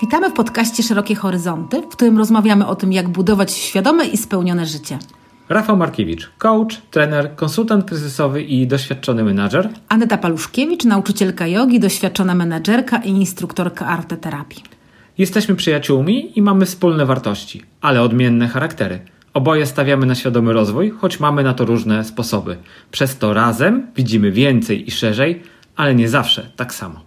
Witamy w podcaście Szerokie Horyzonty, w którym rozmawiamy o tym, jak budować świadome i spełnione życie. Rafał Markiewicz, coach, trener, konsultant kryzysowy i doświadczony menadżer. Aneta Paluszkiewicz, nauczycielka jogi, doświadczona menadżerka i instruktorka arteterapii. Jesteśmy przyjaciółmi i mamy wspólne wartości, ale odmienne charaktery. Oboje stawiamy na świadomy rozwój, choć mamy na to różne sposoby. Przez to razem widzimy więcej i szerzej, ale nie zawsze tak samo.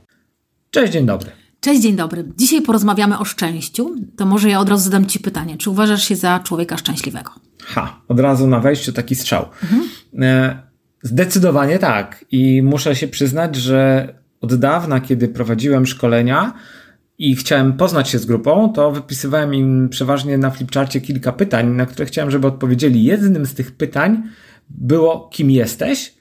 Cześć, dzień dobry. Cześć, dzień dobry. Dzisiaj porozmawiamy o szczęściu. To może ja od razu zadam Ci pytanie. Czy uważasz się za człowieka szczęśliwego? Ha, od razu na wejściu taki strzał. Mhm. E, zdecydowanie tak. I muszę się przyznać, że od dawna, kiedy prowadziłem szkolenia i chciałem poznać się z grupą, to wypisywałem im przeważnie na flipcharcie kilka pytań, na które chciałem, żeby odpowiedzieli. Jednym z tych pytań było, kim jesteś?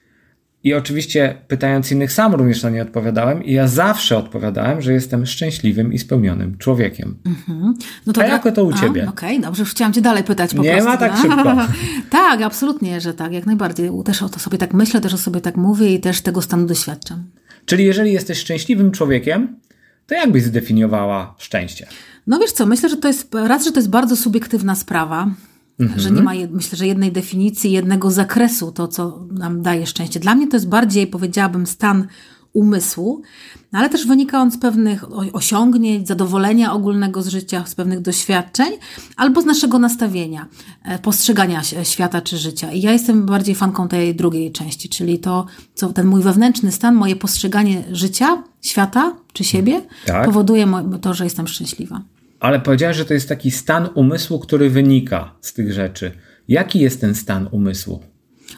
I oczywiście pytając innych sam również na nie odpowiadałem i ja zawsze odpowiadałem, że jestem szczęśliwym i spełnionym człowiekiem. Mm-hmm. No to A jako to u Ciebie? Okej, okay, dobrze, już chciałam Cię dalej pytać po nie prostu. Ma tak no. szybko. tak, absolutnie, że tak, jak najbardziej. Też o to sobie tak myślę, też o sobie tak mówię i też tego stanu doświadczam. Czyli jeżeli jesteś szczęśliwym człowiekiem, to jak byś zdefiniowała szczęście? No wiesz co, myślę, że to jest, raz, że to jest bardzo subiektywna sprawa, Mhm. Że nie ma, myślę, że jednej definicji, jednego zakresu, to co nam daje szczęście. Dla mnie to jest bardziej, powiedziałabym, stan umysłu, no ale też wynika on z pewnych osiągnięć, zadowolenia ogólnego z życia, z pewnych doświadczeń, albo z naszego nastawienia, e, postrzegania świata czy życia. I ja jestem bardziej fanką tej drugiej części, czyli to, co ten mój wewnętrzny stan, moje postrzeganie życia, świata czy siebie tak. powoduje to, że jestem szczęśliwa ale powiedziałeś, że to jest taki stan umysłu, który wynika z tych rzeczy. Jaki jest ten stan umysłu?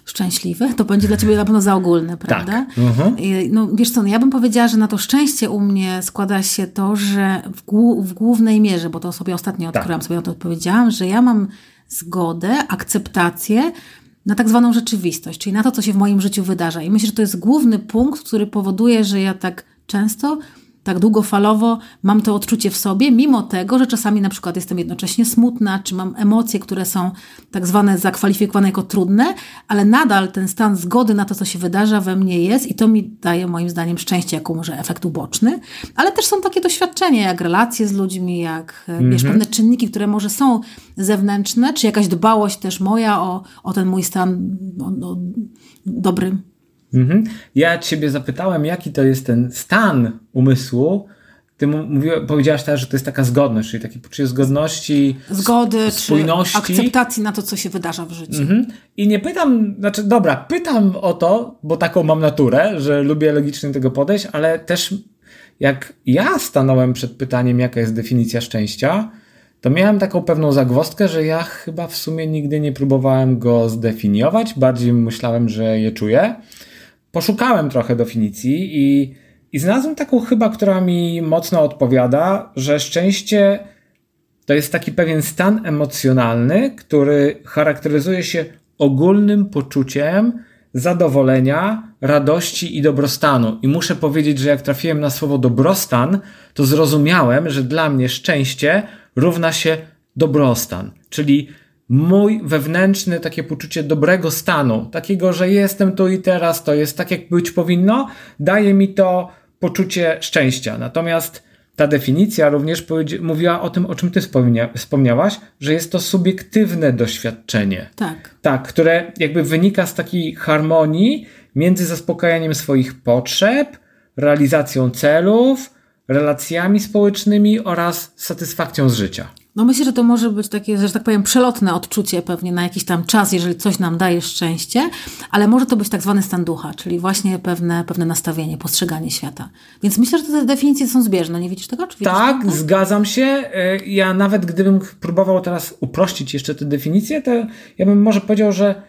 Szczęśliwy? To będzie dla ciebie na pewno za ogólne, prawda? Tak. Uh-huh. No wiesz co, no ja bym powiedziała, że na to szczęście u mnie składa się to, że w, w głównej mierze, bo to sobie ostatnio tak. odkryłam, sobie na to odpowiedziałam, że ja mam zgodę, akceptację na tak zwaną rzeczywistość, czyli na to, co się w moim życiu wydarza. I myślę, że to jest główny punkt, który powoduje, że ja tak często tak długofalowo mam to odczucie w sobie, mimo tego, że czasami na przykład jestem jednocześnie smutna, czy mam emocje, które są tak zwane zakwalifikowane jako trudne, ale nadal ten stan zgody na to, co się wydarza we mnie jest i to mi daje moim zdaniem szczęście jako może efekt uboczny, ale też są takie doświadczenia, jak relacje z ludźmi, jak mm -hmm. wiesz, pewne czynniki, które może są zewnętrzne, czy jakaś dbałość też moja o, o ten mój stan no, no, dobry. Mhm. Ja ciebie zapytałem, jaki to jest ten stan umysłu. Ty mówiła, powiedziałaś teraz, że to jest taka zgodność, czyli takie poczucie zgodności, zgody, spójności. Czy akceptacji na to, co się wydarza w życiu. Mhm. I nie pytam, znaczy, dobra, pytam o to, bo taką mam naturę, że lubię logicznie tego podejść, ale też jak ja stanąłem przed pytaniem, jaka jest definicja szczęścia, to miałem taką pewną zagwostkę, że ja chyba w sumie nigdy nie próbowałem go zdefiniować, bardziej myślałem, że je czuję poszukałem trochę definicji i, i znalazłem taką chyba, która mi mocno odpowiada, że szczęście to jest taki pewien stan emocjonalny, który charakteryzuje się ogólnym poczuciem zadowolenia, radości i dobrostanu. I muszę powiedzieć, że jak trafiłem na słowo dobrostan, to zrozumiałem, że dla mnie szczęście równa się dobrostan. Czyli mój wewnętrzny takie poczucie dobrego stanu, takiego, że jestem tu i teraz, to jest tak, jak być powinno, daje mi to poczucie szczęścia. Natomiast ta definicja również mówiła o tym, o czym ty wspomniałaś, że jest to subiektywne doświadczenie. Tak. Tak, które jakby wynika z takiej harmonii między zaspokajaniem swoich potrzeb, realizacją celów, relacjami społecznymi oraz satysfakcją z życia. No myślę, że to może być takie, że tak powiem, przelotne odczucie pewnie na jakiś tam czas, jeżeli coś nam daje szczęście, ale może to być tak zwany stan ducha, czyli właśnie pewne, pewne nastawienie, postrzeganie świata. Więc myślę, że te definicje są zbieżne. Nie widzisz tego? Czy tak, to? zgadzam się. E, ja nawet gdybym próbował teraz uprościć jeszcze te definicje, to ja bym może powiedział, że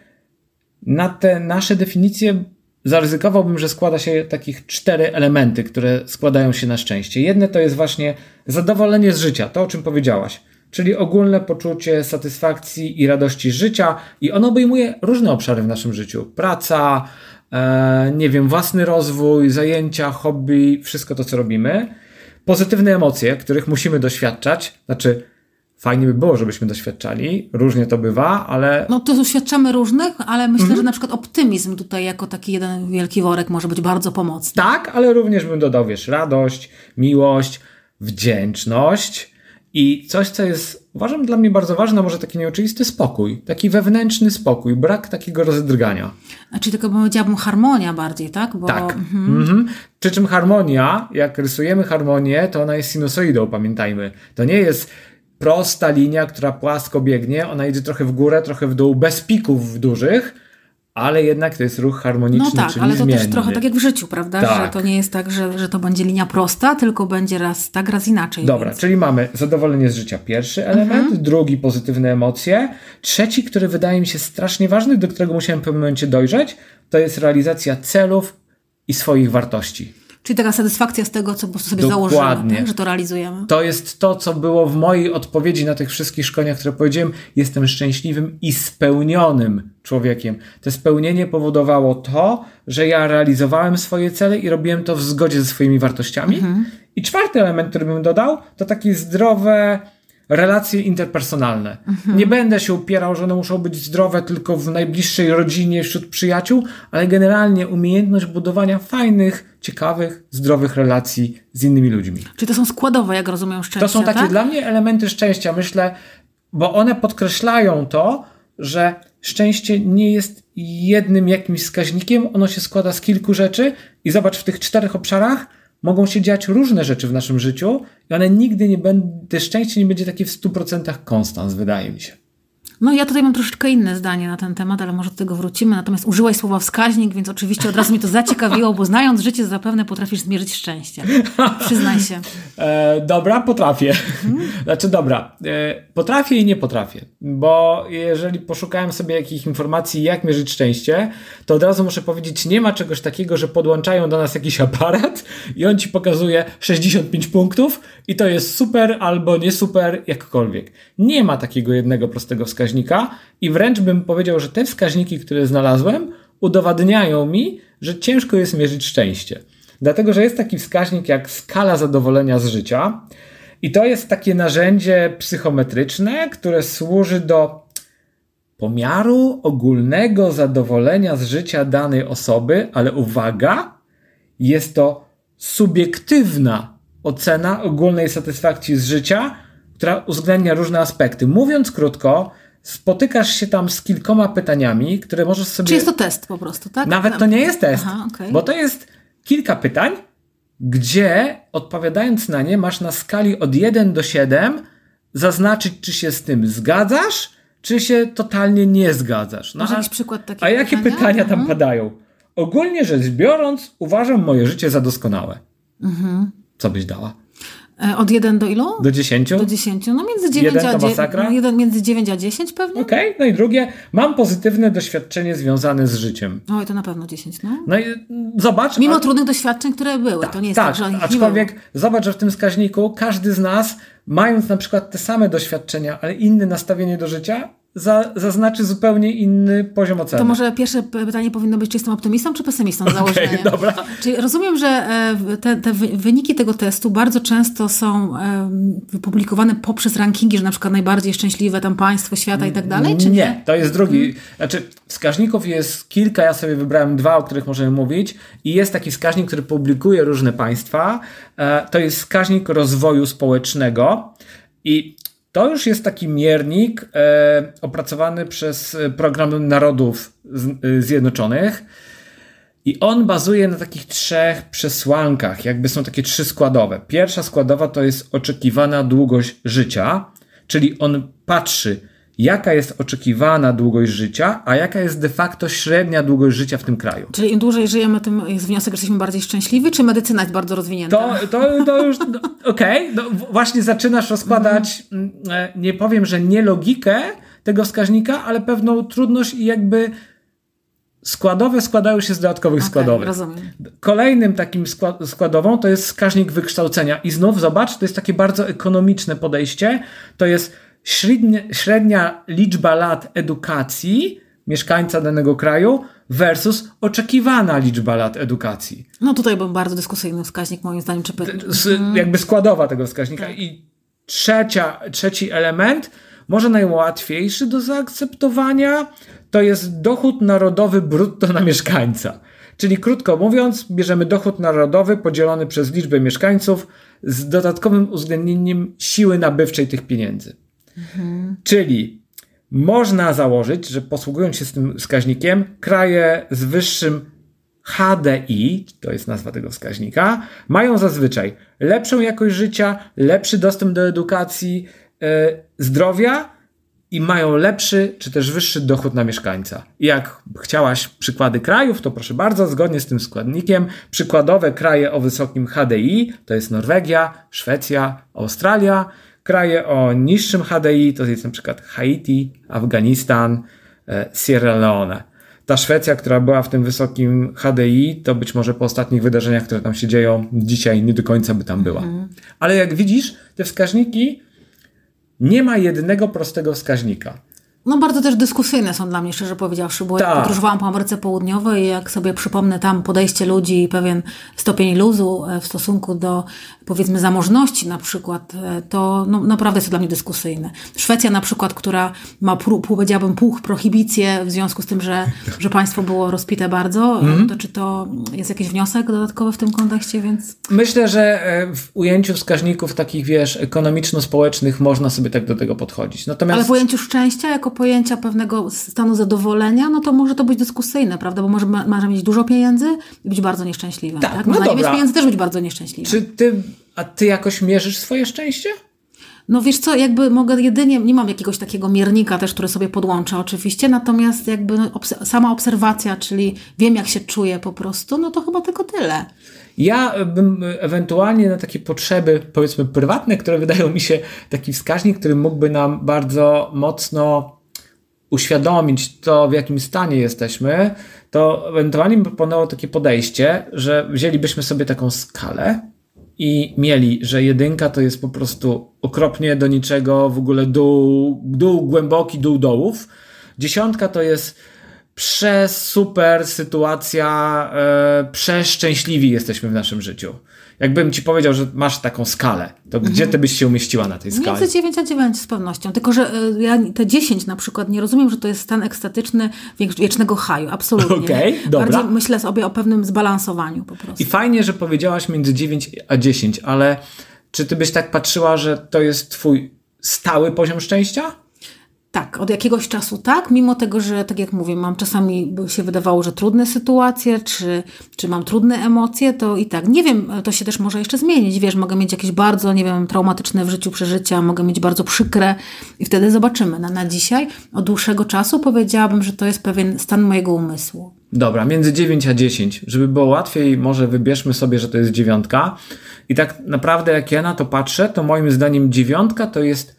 na te nasze definicje zaryzykowałbym, że składa się takich cztery elementy, które składają się na szczęście. Jedne to jest właśnie zadowolenie z życia, to o czym powiedziałaś czyli ogólne poczucie satysfakcji i radości życia, i ono obejmuje różne obszary w naszym życiu: praca, e, nie wiem, własny rozwój, zajęcia, hobby, wszystko to, co robimy. Pozytywne emocje, których musimy doświadczać, znaczy. Fajnie by było, żebyśmy doświadczali. Różnie to bywa, ale. No to doświadczamy różnych, ale myślę, mhm. że na przykład optymizm tutaj jako taki jeden wielki worek może być bardzo pomocny. Tak, ale również bym dodał, wiesz, radość, miłość, wdzięczność i coś, co jest, uważam, dla mnie bardzo ważne, może taki nieoczywisty spokój, taki wewnętrzny spokój, brak takiego rozdrgania. A czyli tylko powiedziałabym harmonia bardziej, tak? Bo... Tak. Mhm. Mhm. Przy czym harmonia, jak rysujemy harmonię, to ona jest sinusoidą, pamiętajmy. To nie jest prosta linia, która płasko biegnie, ona idzie trochę w górę, trochę w dół, bez pików dużych, ale jednak to jest ruch harmoniczny, No tak, ale to zmienny. też trochę tak jak w życiu, prawda? Tak. Że to nie jest tak, że, że to będzie linia prosta, tylko będzie raz tak, raz inaczej. Dobra, więc... czyli mamy zadowolenie z życia, pierwszy element, Mhm. drugi pozytywne emocje, trzeci, który wydaje mi się strasznie ważny, do którego musiałem w pewnym momencie dojrzeć, to jest realizacja celów i swoich wartości. Czyli taka satysfakcja z tego, co po prostu sobie Dokładnie. założymy, tak? że to realizujemy. To jest to, co było w mojej odpowiedzi na tych wszystkich szkoleniach, które powiedziałem. Jestem szczęśliwym i spełnionym człowiekiem. To spełnienie powodowało to, że ja realizowałem swoje cele i robiłem to w zgodzie ze swoimi wartościami. I czwarty element, który bym dodał, to takie zdrowe relacje interpersonalne. Nie będę się upierał, że one muszą być zdrowe tylko w najbliższej rodzinie, wśród przyjaciół, ale generalnie umiejętność budowania fajnych, ciekawych, zdrowych relacji z innymi ludźmi. Czyli to są składowe, jak rozumiem, szczęścia, To są takie tak? dla mnie elementy szczęścia, myślę, bo one podkreślają to, że szczęście nie jest jednym jakimś wskaźnikiem, ono się składa z kilku rzeczy i zobacz, w tych czterech obszarach mogą się dziać różne rzeczy w naszym życiu i one nigdy nie będą, szczęście nie będzie takie w 100% konstans, wydaje mi się. No ja tutaj mam troszeczkę inne zdanie na ten temat, ale może do tego wrócimy. Natomiast użyłaś słowa wskaźnik, więc oczywiście od razu mnie to zaciekawiło, bo znając życie zapewne potrafisz zmierzyć szczęście. Przyznaj się. E, dobra, potrafię. Znaczy, dobra, e, potrafię i nie potrafię, bo jeżeli poszukałem sobie jakichś informacji, jak mierzyć szczęście, to od razu muszę powiedzieć, nie ma czegoś takiego, że podłączają do nas jakiś aparat i on ci pokazuje 65 punktów i to jest super albo nie super, jakkolwiek. Nie ma takiego jednego prostego wskaźnika i wręcz bym powiedział, że te wskaźniki, które znalazłem, udowadniają mi, że ciężko jest mierzyć szczęście. Dlatego, że jest taki wskaźnik jak skala zadowolenia z życia, i to jest takie narzędzie psychometryczne, które służy do pomiaru ogólnego zadowolenia z życia danej osoby, ale uwaga, jest to subiektywna ocena ogólnej satysfakcji z życia, która uwzględnia różne aspekty. Mówiąc krótko, spotykasz się tam z kilkoma pytaniami, które możesz sobie. Czy jest to test po prostu, tak? Nawet to nie jest test, Aha, okej. bo to jest kilka pytań, gdzie odpowiadając na nie masz na skali od 1 do 7 zaznaczyć, czy się z tym zgadzasz, czy się totalnie nie zgadzasz. No, a, jakiś przykład takiego a jakie pytania? pytania tam Mhm. padają? Ogólnie rzecz biorąc, uważam moje życie za doskonałe. Mhm. Co byś dała? E, Od 1 do ilu? Do 10? Do 10. No między 9 Jeden a to 10. masakra? No, jeden, między 9 a 10 pewnie? Okej, no i drugie, mam pozytywne doświadczenie związane z życiem. Oj, to na pewno 10, no. No i mm, zobacz. Mimo a- trudnych doświadczeń, które były. to nie jest tak, tak, że aczkolwiek zobacz, że w tym wskaźniku każdy z nas, mając na przykład te same doświadczenia, ale inne nastawienie do życia, za, zaznaczy zupełnie inny poziom oceny. To może pierwsze pytanie powinno być, czy jestem optymistą, czy pesymistą z założenia? Okej, dobra. Czyli rozumiem, że e, te, te wy- wyniki tego testu bardzo często są e, wypublikowane poprzez rankingi, że na przykład najbardziej szczęśliwe tam państwo świata i tak dalej, czy nie? to jest drugi. Znaczy, wskaźników jest kilka, ja sobie wybrałem dwa, o których możemy mówić. I jest taki wskaźnik, który publikuje różne państwa. E, To jest wskaźnik rozwoju społecznego. I to już jest taki miernik e, opracowany przez e, Program Narodów e, Zjednoczonych. I on bazuje na takich trzech przesłankach, jakby są takie trzy składowe. Pierwsza składowa to jest oczekiwana długość życia, czyli on patrzy, jaka jest oczekiwana długość życia, a jaka jest de facto średnia długość życia w tym kraju. Czyli im dłużej żyjemy, tym jest wniosek, że jesteśmy bardziej szczęśliwi, czy medycyna jest bardzo rozwinięta? To, to, to już, no, okej, no, w- właśnie zaczynasz rozkładać, mm, e, nie powiem, że nie logikę tego wskaźnika, ale pewną trudność i jakby składowe składają się z dodatkowych Okej, składowych. rozumiem. Kolejnym takim skła- składową to jest wskaźnik wykształcenia. I znów zobacz, to jest takie bardzo ekonomiczne podejście. To jest średnia, średnia liczba lat edukacji mieszkańca danego kraju versus oczekiwana liczba lat edukacji. No tutaj był bardzo dyskusyjny wskaźnik moim zdaniem, czy. S- Jakby składowa tego wskaźnika. I trzecia, trzeci element, może najłatwiejszy do zaakceptowania, to jest dochód narodowy brutto na mieszkańca. Czyli krótko mówiąc, bierzemy dochód narodowy podzielony przez liczbę mieszkańców z dodatkowym uwzględnieniem siły nabywczej tych pieniędzy. Mhm. Czyli można założyć, że posługując się z tym wskaźnikiem, kraje z wyższym HDI, to jest nazwa tego wskaźnika, mają zazwyczaj lepszą jakość życia, lepszy dostęp do edukacji, yy, zdrowia i mają lepszy czy też wyższy dochód na mieszkańca. Jak chciałaś przykłady krajów, to proszę bardzo, zgodnie z tym składnikiem, przykładowe kraje o wysokim HDI to jest Norwegia, Szwecja, Australia. Kraje o niższym HDI to jest na przykład Haiti, Afganistan, e, Sierra Leone. Ta Szwecja, która była w tym wysokim HDI, to być może po ostatnich wydarzeniach, które tam się dzieją, dzisiaj nie do końca by tam była. Mhm. Ale jak widzisz, te wskaźniki nie ma jednego prostego wskaźnika. No bardzo też dyskusyjne są dla mnie, szczerze powiedziawszy, bo tak. ja podróżowałam po Ameryce Południowej i jak sobie przypomnę tam podejście ludzi i pewien stopień luzu e, w stosunku do powiedzmy zamożności na przykład, e, to no, naprawdę jest to dla mnie dyskusyjne. Szwecja na przykład, która ma, powiedziałabym, pół prohibicję w związku z tym, że, że państwo było rozpite bardzo, mm. to czy to jest jakiś wniosek dodatkowy w tym kontekście, więc... Myślę, że w ujęciu wskaźników takich, wiesz, ekonomiczno-społecznych można sobie tak do tego podchodzić. Natomiast... Ale w ujęciu szczęścia jako pojęcia pewnego stanu zadowolenia, no to może to być dyskusyjne, prawda? Bo może, może mieć dużo pieniędzy i być bardzo nieszczęśliwym. Tak, tak? Można no nie mieć pieniędzy też być bardzo nieszczęśliwym. Czy ty, a ty jakoś mierzysz swoje szczęście? No wiesz co, jakby mogę jedynie, nie mam jakiegoś takiego miernika też, który sobie podłączę oczywiście, natomiast jakby no, obs sama obserwacja, czyli wiem jak się czuję po prostu, no to chyba tylko tyle. Ja bym ewentualnie na takie potrzeby, powiedzmy prywatne, które wydają mi się taki wskaźnik, który mógłby nam bardzo mocno uświadomić to, w jakim stanie jesteśmy, to ewentualnie bym proponował takie podejście, że wzięlibyśmy sobie taką skalę i mieli, że jedynka to jest po prostu okropnie do niczego, w ogóle dół, dół głęboki, dół dołów. Dziesiątka to jest super sytuacja, e, przeszczęśliwi jesteśmy w naszym życiu. Jakbym ci powiedział, że masz taką skalę, to mhm. gdzie ty byś się umieściła na tej skale? Między 9 a 9 z pewnością. Tylko, że e, ja te 10 na przykład nie rozumiem, że to jest stan ekstatyczny wiecznego haju. Absolutnie. Okej, okay, dobra. Bardziej myślę sobie o pewnym zbalansowaniu po prostu. I fajnie, że powiedziałaś między 9 a 10, ale czy ty byś tak patrzyła, że to jest twój stały poziom szczęścia? Tak, od jakiegoś czasu tak, mimo tego, że tak jak mówię, mam czasami się wydawało, że trudne sytuacje, czy, czy mam trudne emocje, to i tak. Nie wiem, to się też może jeszcze zmienić. Wiesz, mogę mieć jakieś bardzo, nie wiem, traumatyczne w życiu przeżycia, mogę mieć bardzo przykre i wtedy zobaczymy. Na, na dzisiaj, od dłuższego czasu powiedziałabym, że to jest pewien stan mojego umysłu. Dobra, między 9 a 10. Żeby było łatwiej, może wybierzmy sobie, że to jest dziewiątka. I tak naprawdę, jak ja na to patrzę, to moim zdaniem dziewiątka to jest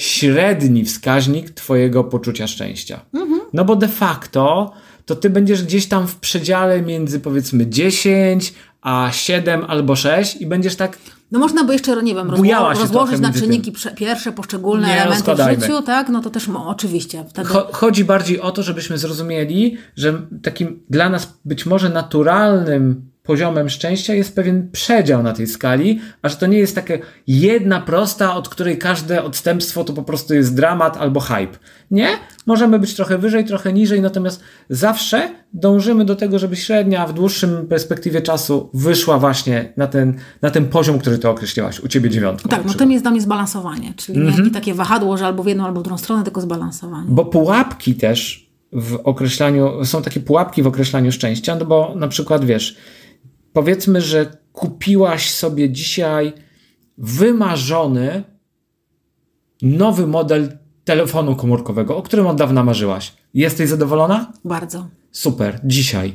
średni wskaźnik Twojego poczucia szczęścia. Mhm. No bo de facto to Ty będziesz gdzieś tam w przedziale między powiedzmy 10 a 7 albo 6 i będziesz tak. No można by jeszcze, nie wiem, rozło rozłożyć na czynniki pierwsze, poszczególne nie, elementy w życiu, tak? No to też no, oczywiście. Wtedy... Chodzi bardziej o to, żebyśmy zrozumieli, że takim dla nas być może naturalnym poziomem szczęścia jest pewien przedział na tej skali, a że to nie jest taka jedna prosta, od której każde odstępstwo to po prostu jest dramat albo hype. Nie, możemy być trochę wyżej, trochę niżej, natomiast zawsze dążymy do tego, żeby średnia w dłuższym perspektywie czasu wyszła właśnie na ten, na ten poziom, który ty określiłaś, u ciebie dziewiątką. Tak, no tym jest dla mnie zbalansowanie, czyli -hmm. nie takie wahadło, że albo w jedną, albo w drugą stronę, tylko zbalansowanie. Bo pułapki też w określaniu, są takie pułapki w określaniu szczęścia, no bo na przykład wiesz, powiedzmy, że kupiłaś sobie dzisiaj wymarzony nowy model telefonu komórkowego, o którym od dawna marzyłaś. Jesteś zadowolona? Bardzo. Super, dzisiaj.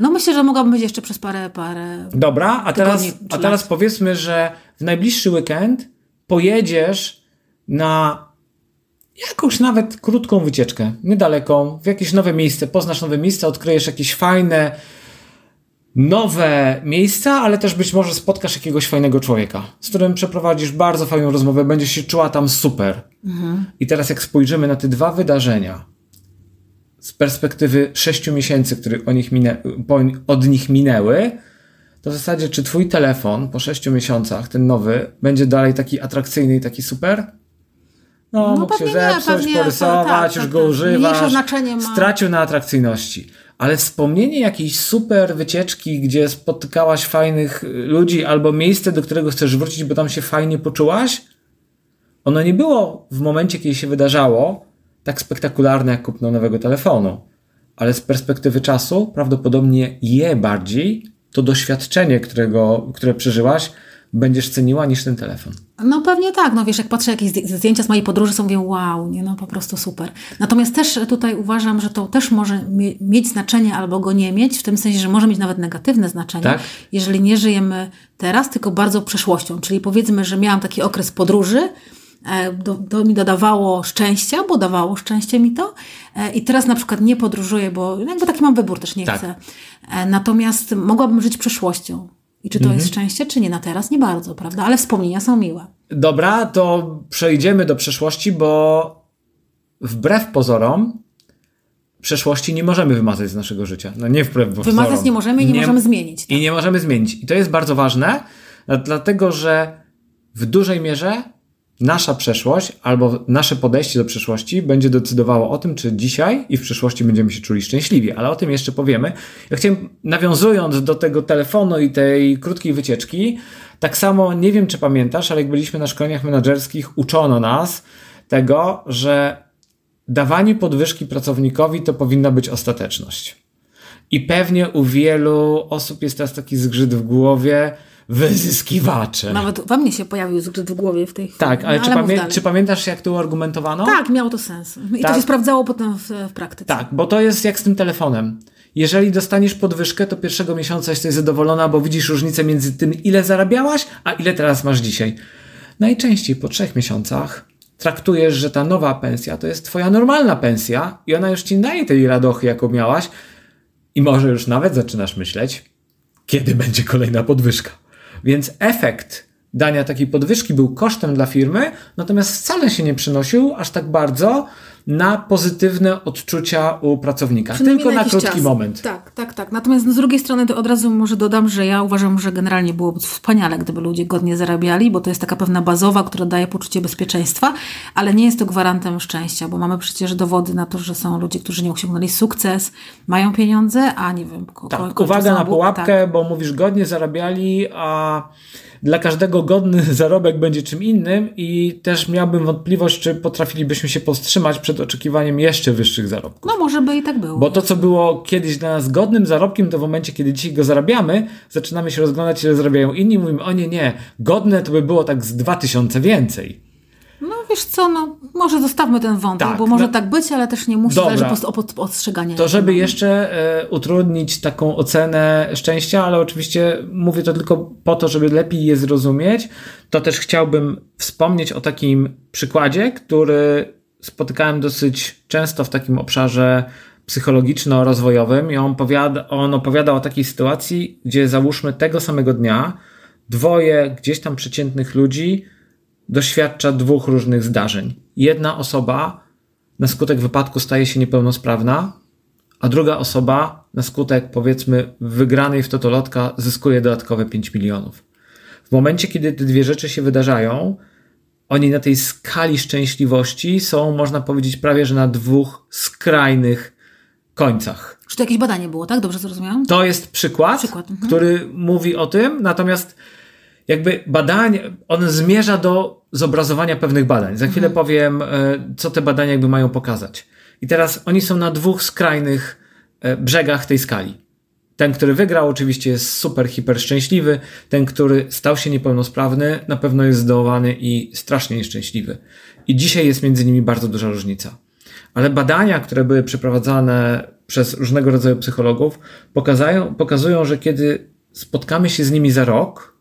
No myślę, że mogłabym być jeszcze przez parę, parę. Dobra, a teraz, a teraz powiedzmy, że w najbliższy weekend pojedziesz na jakąś nawet krótką wycieczkę, niedaleką, w jakieś nowe miejsce, poznasz nowe miejsce, odkryjesz jakieś fajne, nowe miejsca, ale też być może spotkasz jakiegoś fajnego człowieka, z którym przeprowadzisz bardzo fajną rozmowę, będziesz się czuła tam super. Mhm. I teraz jak spojrzymy na te dwa wydarzenia z perspektywy sześciu miesięcy, które o nich od nich minęły, to w zasadzie czy twój telefon po sześciu miesiącach, ten nowy, będzie dalej taki atrakcyjny i taki super? No, no mógł się zepsuć, nie, porysować, tak, już tak, go tak. używasz. Stracił na atrakcyjności. Ale wspomnienie jakiejś super wycieczki, gdzie spotykałaś fajnych ludzi, albo miejsce, do którego chcesz wrócić, bo tam się fajnie poczułaś, ono nie było w momencie, kiedy się wydarzało, tak spektakularne jak kupno nowego telefonu. Ale z perspektywy czasu prawdopodobnie je bardziej to doświadczenie, którego, które przeżyłaś, będziesz ceniła niż ten telefon. No pewnie tak, no wiesz, jak patrzę jakieś zdjęcia z mojej podróży, są mówię, wow, nie, no po prostu super. Natomiast też tutaj uważam, że to też może mieć znaczenie albo go nie mieć, w tym sensie, że może mieć nawet negatywne znaczenie, tak? jeżeli nie żyjemy teraz, tylko bardzo przeszłością. Czyli powiedzmy, że miałam taki okres podróży, e, do, to mi dodawało szczęścia, bo dawało szczęście mi to. E, I teraz na przykład nie podróżuję, bo jakby taki mam wybór, też nie tak. chcę. E, natomiast mogłabym żyć przyszłością. I czy to mhm. jest szczęście, czy nie na teraz? Nie bardzo, prawda? Ale wspomnienia są miłe. Dobra, to przejdziemy do przeszłości, bo wbrew pozorom przeszłości nie możemy wymazać z naszego życia. No nie wbrew pozorom. Wymazać nie możemy i nie, nie możemy zmienić. Tak? I nie możemy zmienić. I to jest bardzo ważne, dlatego że w dużej mierze nasza przeszłość albo nasze podejście do przeszłości będzie decydowało o tym, czy dzisiaj i w przyszłości będziemy się czuli szczęśliwi, ale o tym jeszcze powiemy. Ja chciałem, nawiązując do tego telefonu i tej krótkiej wycieczki, tak samo nie wiem, czy pamiętasz, ale jak byliśmy na szkoleniach menedżerskich, uczono nas tego, że dawanie podwyżki pracownikowi to powinna być ostateczność. I pewnie u wielu osób jest teraz taki zgrzyt w głowie, wyzyskiwacze. Nawet we mnie się pojawił zgrzyt w głowie w tej chwili. Tak, ale, no, ale czy, pamię czy, pamiętasz, jak to argumentowano? Tak, miało to sens. I tak. to się sprawdzało potem w, w, praktyce. Tak, bo to jest jak z tym telefonem. Jeżeli dostaniesz podwyżkę, to pierwszego miesiąca jesteś zadowolona, bo widzisz różnicę między tym, ile zarabiałaś, a ile teraz masz dzisiaj. Najczęściej po trzech miesiącach traktujesz, że ta nowa pensja to jest twoja normalna pensja i ona już ci daje tej radochy, jaką miałaś i może już nawet zaczynasz myśleć, kiedy będzie kolejna podwyżka. Więc efekt dania takiej podwyżki był kosztem dla firmy, natomiast wcale się nie przynosił aż tak bardzo na pozytywne odczucia u pracownika. Tylko na, na krótki czas. moment. Tak, tak, tak. Natomiast z drugiej strony to od razu może dodam, że ja uważam, że generalnie byłoby wspaniale, gdyby ludzie godnie zarabiali, bo to jest taka pewna bazowa, która daje poczucie bezpieczeństwa, ale nie jest to gwarantem szczęścia, bo mamy przecież dowody na to, że są ludzie, którzy nie osiągnęli sukces, mają pieniądze, a nie wiem. Tak, uwaga na pułapkę, tak. bo mówisz godnie zarabiali, a dla każdego godny zarobek będzie czym innym i też miałbym wątpliwość, czy potrafilibyśmy się powstrzymać przed oczekiwaniem jeszcze wyższych zarobków. No może by i tak było. Bo to, co było kiedyś dla nas godnym zarobkiem, to w momencie, kiedy dzisiaj go zarabiamy, zaczynamy się rozglądać, ile zarabiają inni, mówimy, o nie, nie, godne to by było tak z 2000 więcej. No wiesz co, no może zostawmy ten wątek, tak, bo może no, tak być, ale też nie musi dobra, zależy od ostrzegania. To żeby jeszcze e, utrudnić taką ocenę szczęścia, ale oczywiście mówię to tylko po to, żeby lepiej je zrozumieć, to też chciałbym wspomnieć o takim przykładzie, który spotykałem dosyć często w takim obszarze psychologiczno-rozwojowym i on opowiada, on opowiada o takiej sytuacji, gdzie załóżmy tego samego dnia dwoje gdzieś tam przeciętnych ludzi doświadcza dwóch różnych zdarzeń. Jedna osoba na skutek wypadku staje się niepełnosprawna, a druga osoba na skutek powiedzmy wygranej w totolotka zyskuje dodatkowe 5 milionów. W momencie, kiedy te dwie rzeczy się wydarzają, oni na tej skali szczęśliwości są, można powiedzieć, prawie że na dwóch skrajnych końcach. Czy to jakieś badanie było, tak? Dobrze zrozumiałam? To jest przykład, przykład mhm. który mówi o tym, natomiast jakby badanie, on zmierza do zobrazowania pewnych badań. Za chwilę mhm. powiem, e, co te badania jakby mają pokazać. I teraz oni są na dwóch skrajnych e, brzegach tej skali. Ten, który wygrał, oczywiście jest super, hiper szczęśliwy. Ten, który stał się niepełnosprawny, na pewno jest zdołowany i strasznie nieszczęśliwy. I dzisiaj jest między nimi bardzo duża różnica. Ale badania, które były przeprowadzane przez różnego rodzaju psychologów, pokazują, pokazują, że kiedy spotkamy się z nimi za rok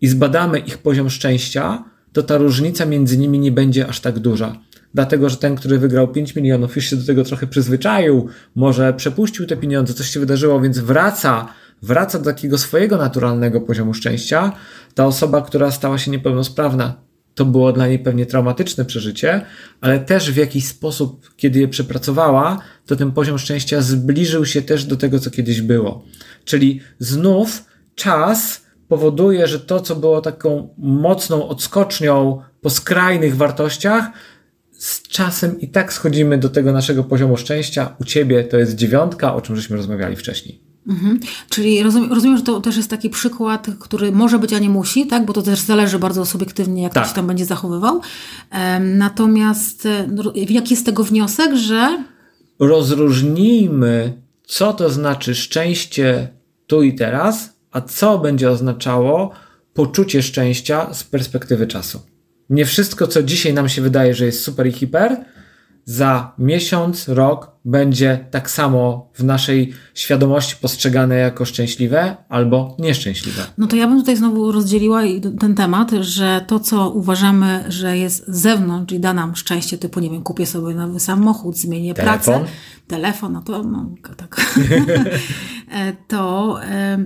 i zbadamy ich poziom szczęścia, to ta różnica między nimi nie będzie aż tak duża. Dlatego, że ten, który wygrał 5 milionów, już się do tego trochę przyzwyczaił, może przepuścił te pieniądze, coś się wydarzyło, więc wraca, wraca do takiego swojego naturalnego poziomu szczęścia. Ta osoba, która stała się niepełnosprawna, to było dla niej pewnie traumatyczne przeżycie, ale też w jakiś sposób, kiedy je przepracowała, to ten poziom szczęścia zbliżył się też do tego, co kiedyś było. Czyli znów czas powoduje, że to, co było taką mocną odskocznią po skrajnych wartościach, z czasem i tak schodzimy do tego naszego poziomu szczęścia. U ciebie to jest dziewiątka, o czym żeśmy rozmawiali wcześniej. Mhm. Czyli rozumiem, rozumiem, że to też jest taki przykład, który może być, a nie musi, tak? bo to też zależy bardzo subiektywnie, jak tak. ktoś tam będzie zachowywał. Natomiast e, no, jaki jest tego wniosek, że. Rozróżnijmy, co to znaczy szczęście tu i teraz, a co będzie oznaczało poczucie szczęścia z perspektywy czasu. Nie wszystko, co dzisiaj nam się wydaje, że jest super i hiper, za miesiąc, rok będzie tak samo w naszej świadomości postrzegane jako szczęśliwe albo nieszczęśliwe. No to ja bym tutaj znowu rozdzieliła ten temat, że to, co uważamy, że jest z zewnątrz i da nam szczęście, typu, nie wiem, kupię sobie nowy samochód, zmienię telefon. pracę, telefon, no to no, tak. E, to,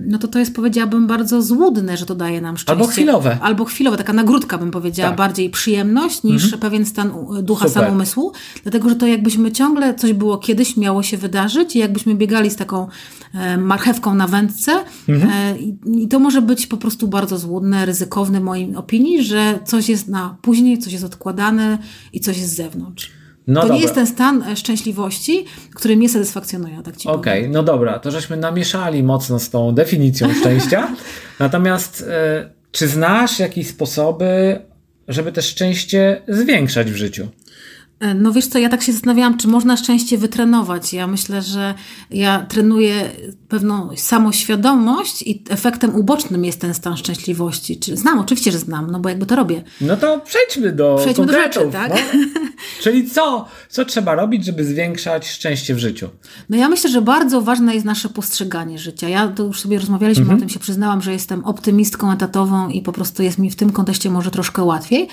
no to to jest, powiedziałabym, bardzo złudne, że to daje nam szczęście. Albo chwilowe. Albo chwilowe, taka nagródka bym powiedziała, tak. bardziej przyjemność niż mhm. pewien stan ducha Super. samomysłu, dlatego, że to jakbyśmy ciągle coś było kiedyś miało się wydarzyć i jakbyśmy biegali z taką e, marchewką na wędce mhm. e, i to może być po prostu bardzo złudne, ryzykowne w mojej opinii, że coś jest na później, coś jest odkładane i coś jest z zewnątrz. No to dobra. nie jest ten stan e, szczęśliwości, który mnie satysfakcjonuje, tak ci Okej, okay, no dobra, to żeśmy namieszali mocno z tą definicją szczęścia. Natomiast czy znasz jakieś sposoby, żeby te szczęście zwiększać w życiu? E, no wiesz co, ja tak się zastanawiałam, czy można szczęście wytrenować. Ja myślę, że ja trenuję pewną samoświadomość i efektem ubocznym jest ten stan szczęśliwości. Czy znam? Oczywiście, że znam, no bo jakby to robię. No to przejdźmy do Przejdźmy do rzeczy, tak? No. Czyli co, co trzeba robić, żeby zwiększać szczęście w życiu? No ja myślę, że bardzo ważne jest nasze postrzeganie życia. Ja to już sobie rozmawialiśmy mhm. o tym, się przyznałam, że jestem optymistką etatową i po prostu jest mi w tym kontekście może troszkę łatwiej,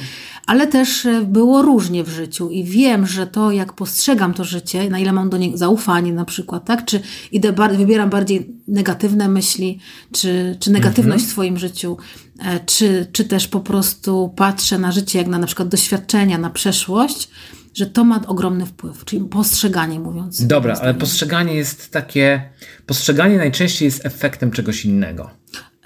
ale też e, było różnie w życiu i wiem, że to, jak postrzegam to życie, na ile mam do niego zaufanie na przykład, tak? Czy idę wybieram bardziej negatywne myśli, czy, czy negatywność mhm. w swoim życiu, e, czy, czy też po prostu patrzę na życie jak na na przykład doświadczenia, na przeszłość, że to ma ogromny wpływ, czyli postrzeganie mówiąc. Dobra, ale postrzeganie jest takie, postrzeganie najczęściej jest efektem czegoś innego.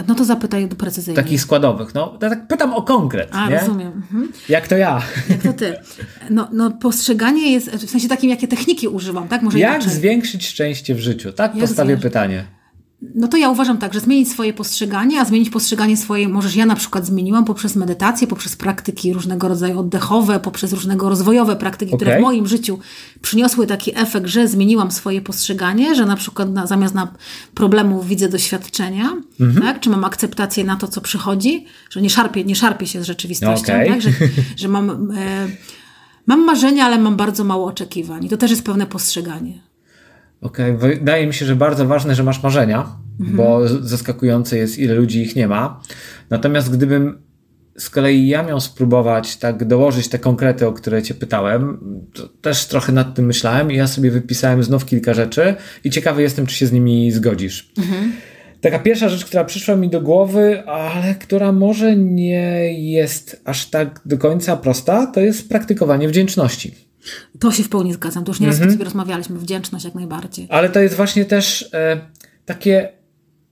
No to zapytaj precyzyjnie. Takich składowych. No, tak pytam o konkret. A, nie? rozumiem. Mhm. Jak to ja. Jak to ty. No, no postrzeganie jest, w sensie takim, jakie techniki używam, tak? Może Jak inaczej. zwiększyć szczęście w życiu? Tak Jak postawię pytanie. No to ja uważam tak, że zmienić swoje postrzeganie, a zmienić postrzeganie swoje, możesz ja na przykład zmieniłam poprzez medytację, poprzez praktyki różnego rodzaju oddechowe, poprzez różnego rozwojowe praktyki, okay. które w moim życiu przyniosły taki efekt, że zmieniłam swoje postrzeganie, że na przykład na, zamiast na problemów widzę doświadczenia, mhm. tak? czy mam akceptację na to, co przychodzi, że nie szarpię, nie szarpię się z rzeczywistością, okay. tak? że, że mam, e, mam marzenia, ale mam bardzo mało oczekiwań. I to też jest pewne postrzeganie. Okej, okay. wydaje mi się, że bardzo ważne, że masz marzenia, mhm. bo zaskakujące jest, ile ludzi ich nie ma. Natomiast gdybym z kolei ja miał spróbować tak dołożyć te konkrety, o które cię pytałem, to też trochę nad tym myślałem i ja sobie wypisałem znów kilka rzeczy i ciekawy jestem, czy się z nimi zgodzisz. Mhm. Taka pierwsza rzecz, która przyszła mi do głowy, ale która może nie jest aż tak do końca prosta, to jest praktykowanie wdzięczności. To się w pełni zgadzam. To już nieraz mhm. sobie rozmawialiśmy. Wdzięczność jak najbardziej. Ale to jest właśnie też e, takie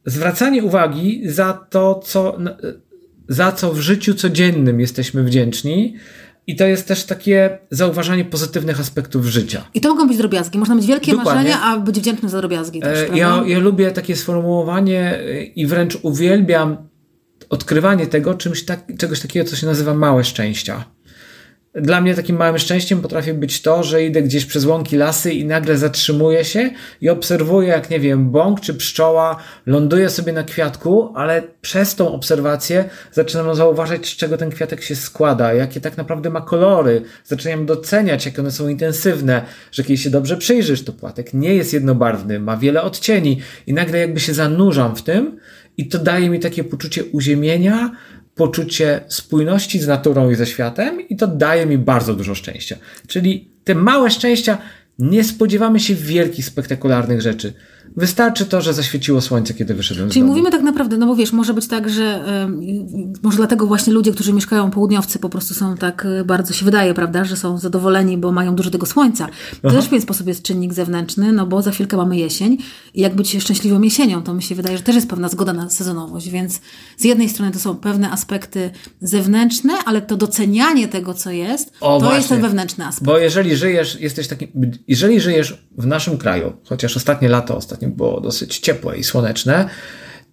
zwracanie uwagi za to, co, za co w życiu codziennym jesteśmy wdzięczni. I to jest też takie zauważanie pozytywnych aspektów życia. I to mogą być drobiazgi. Można mieć wielkie Dokładnie. marzenia, a być wdzięcznym za drobiazgi. Też, e, ja, ja lubię takie sformułowanie e, i wręcz uwielbiam odkrywanie tego czymś tak, czegoś takiego, co się nazywa małe szczęścia. Dla mnie takim małym szczęściem potrafi być to, że idę gdzieś przez łąki lasy i nagle zatrzymuję się i obserwuję, jak nie wiem, bąk czy pszczoła ląduje sobie na kwiatku, ale przez tą obserwację zaczynam zauważać, z czego ten kwiatek się składa, jakie tak naprawdę ma kolory. Zaczynam doceniać, jak one są intensywne, że kiedy się dobrze przyjrzysz, to płatek nie jest jednobarwny, ma wiele odcieni i nagle jakby się zanurzam w tym i to daje mi takie poczucie uziemienia, poczucie spójności z naturą i ze światem i to daje mi bardzo dużo szczęścia. Czyli te małe szczęścia nie spodziewamy się wielkich, spektakularnych rzeczy. Wystarczy to, że zaświeciło słońce, kiedy wyszedłem Czyli z domu. mówimy tak naprawdę, no bo wiesz, może być tak, że y, może dlatego właśnie ludzie, którzy mieszkają południowcy po prostu są tak y, bardzo się wydaje, prawda, że są zadowoleni, bo mają dużo tego słońca. To też w pewien sposób jest czynnik zewnętrzny, no bo za chwilkę mamy jesień i jak być szczęśliwą jesienią, to mi się wydaje, że też jest pewna zgoda na sezonowość, więc z jednej strony to są pewne aspekty zewnętrzne, ale to docenianie tego, co jest, O, to właśnie. jest ten wewnętrzny aspekt. Bo jeżeli żyjesz, jesteś taki, jeżeli żyjesz w naszym kraju, chociaż ostatnie lato ostatnio było dosyć ciepłe i słoneczne,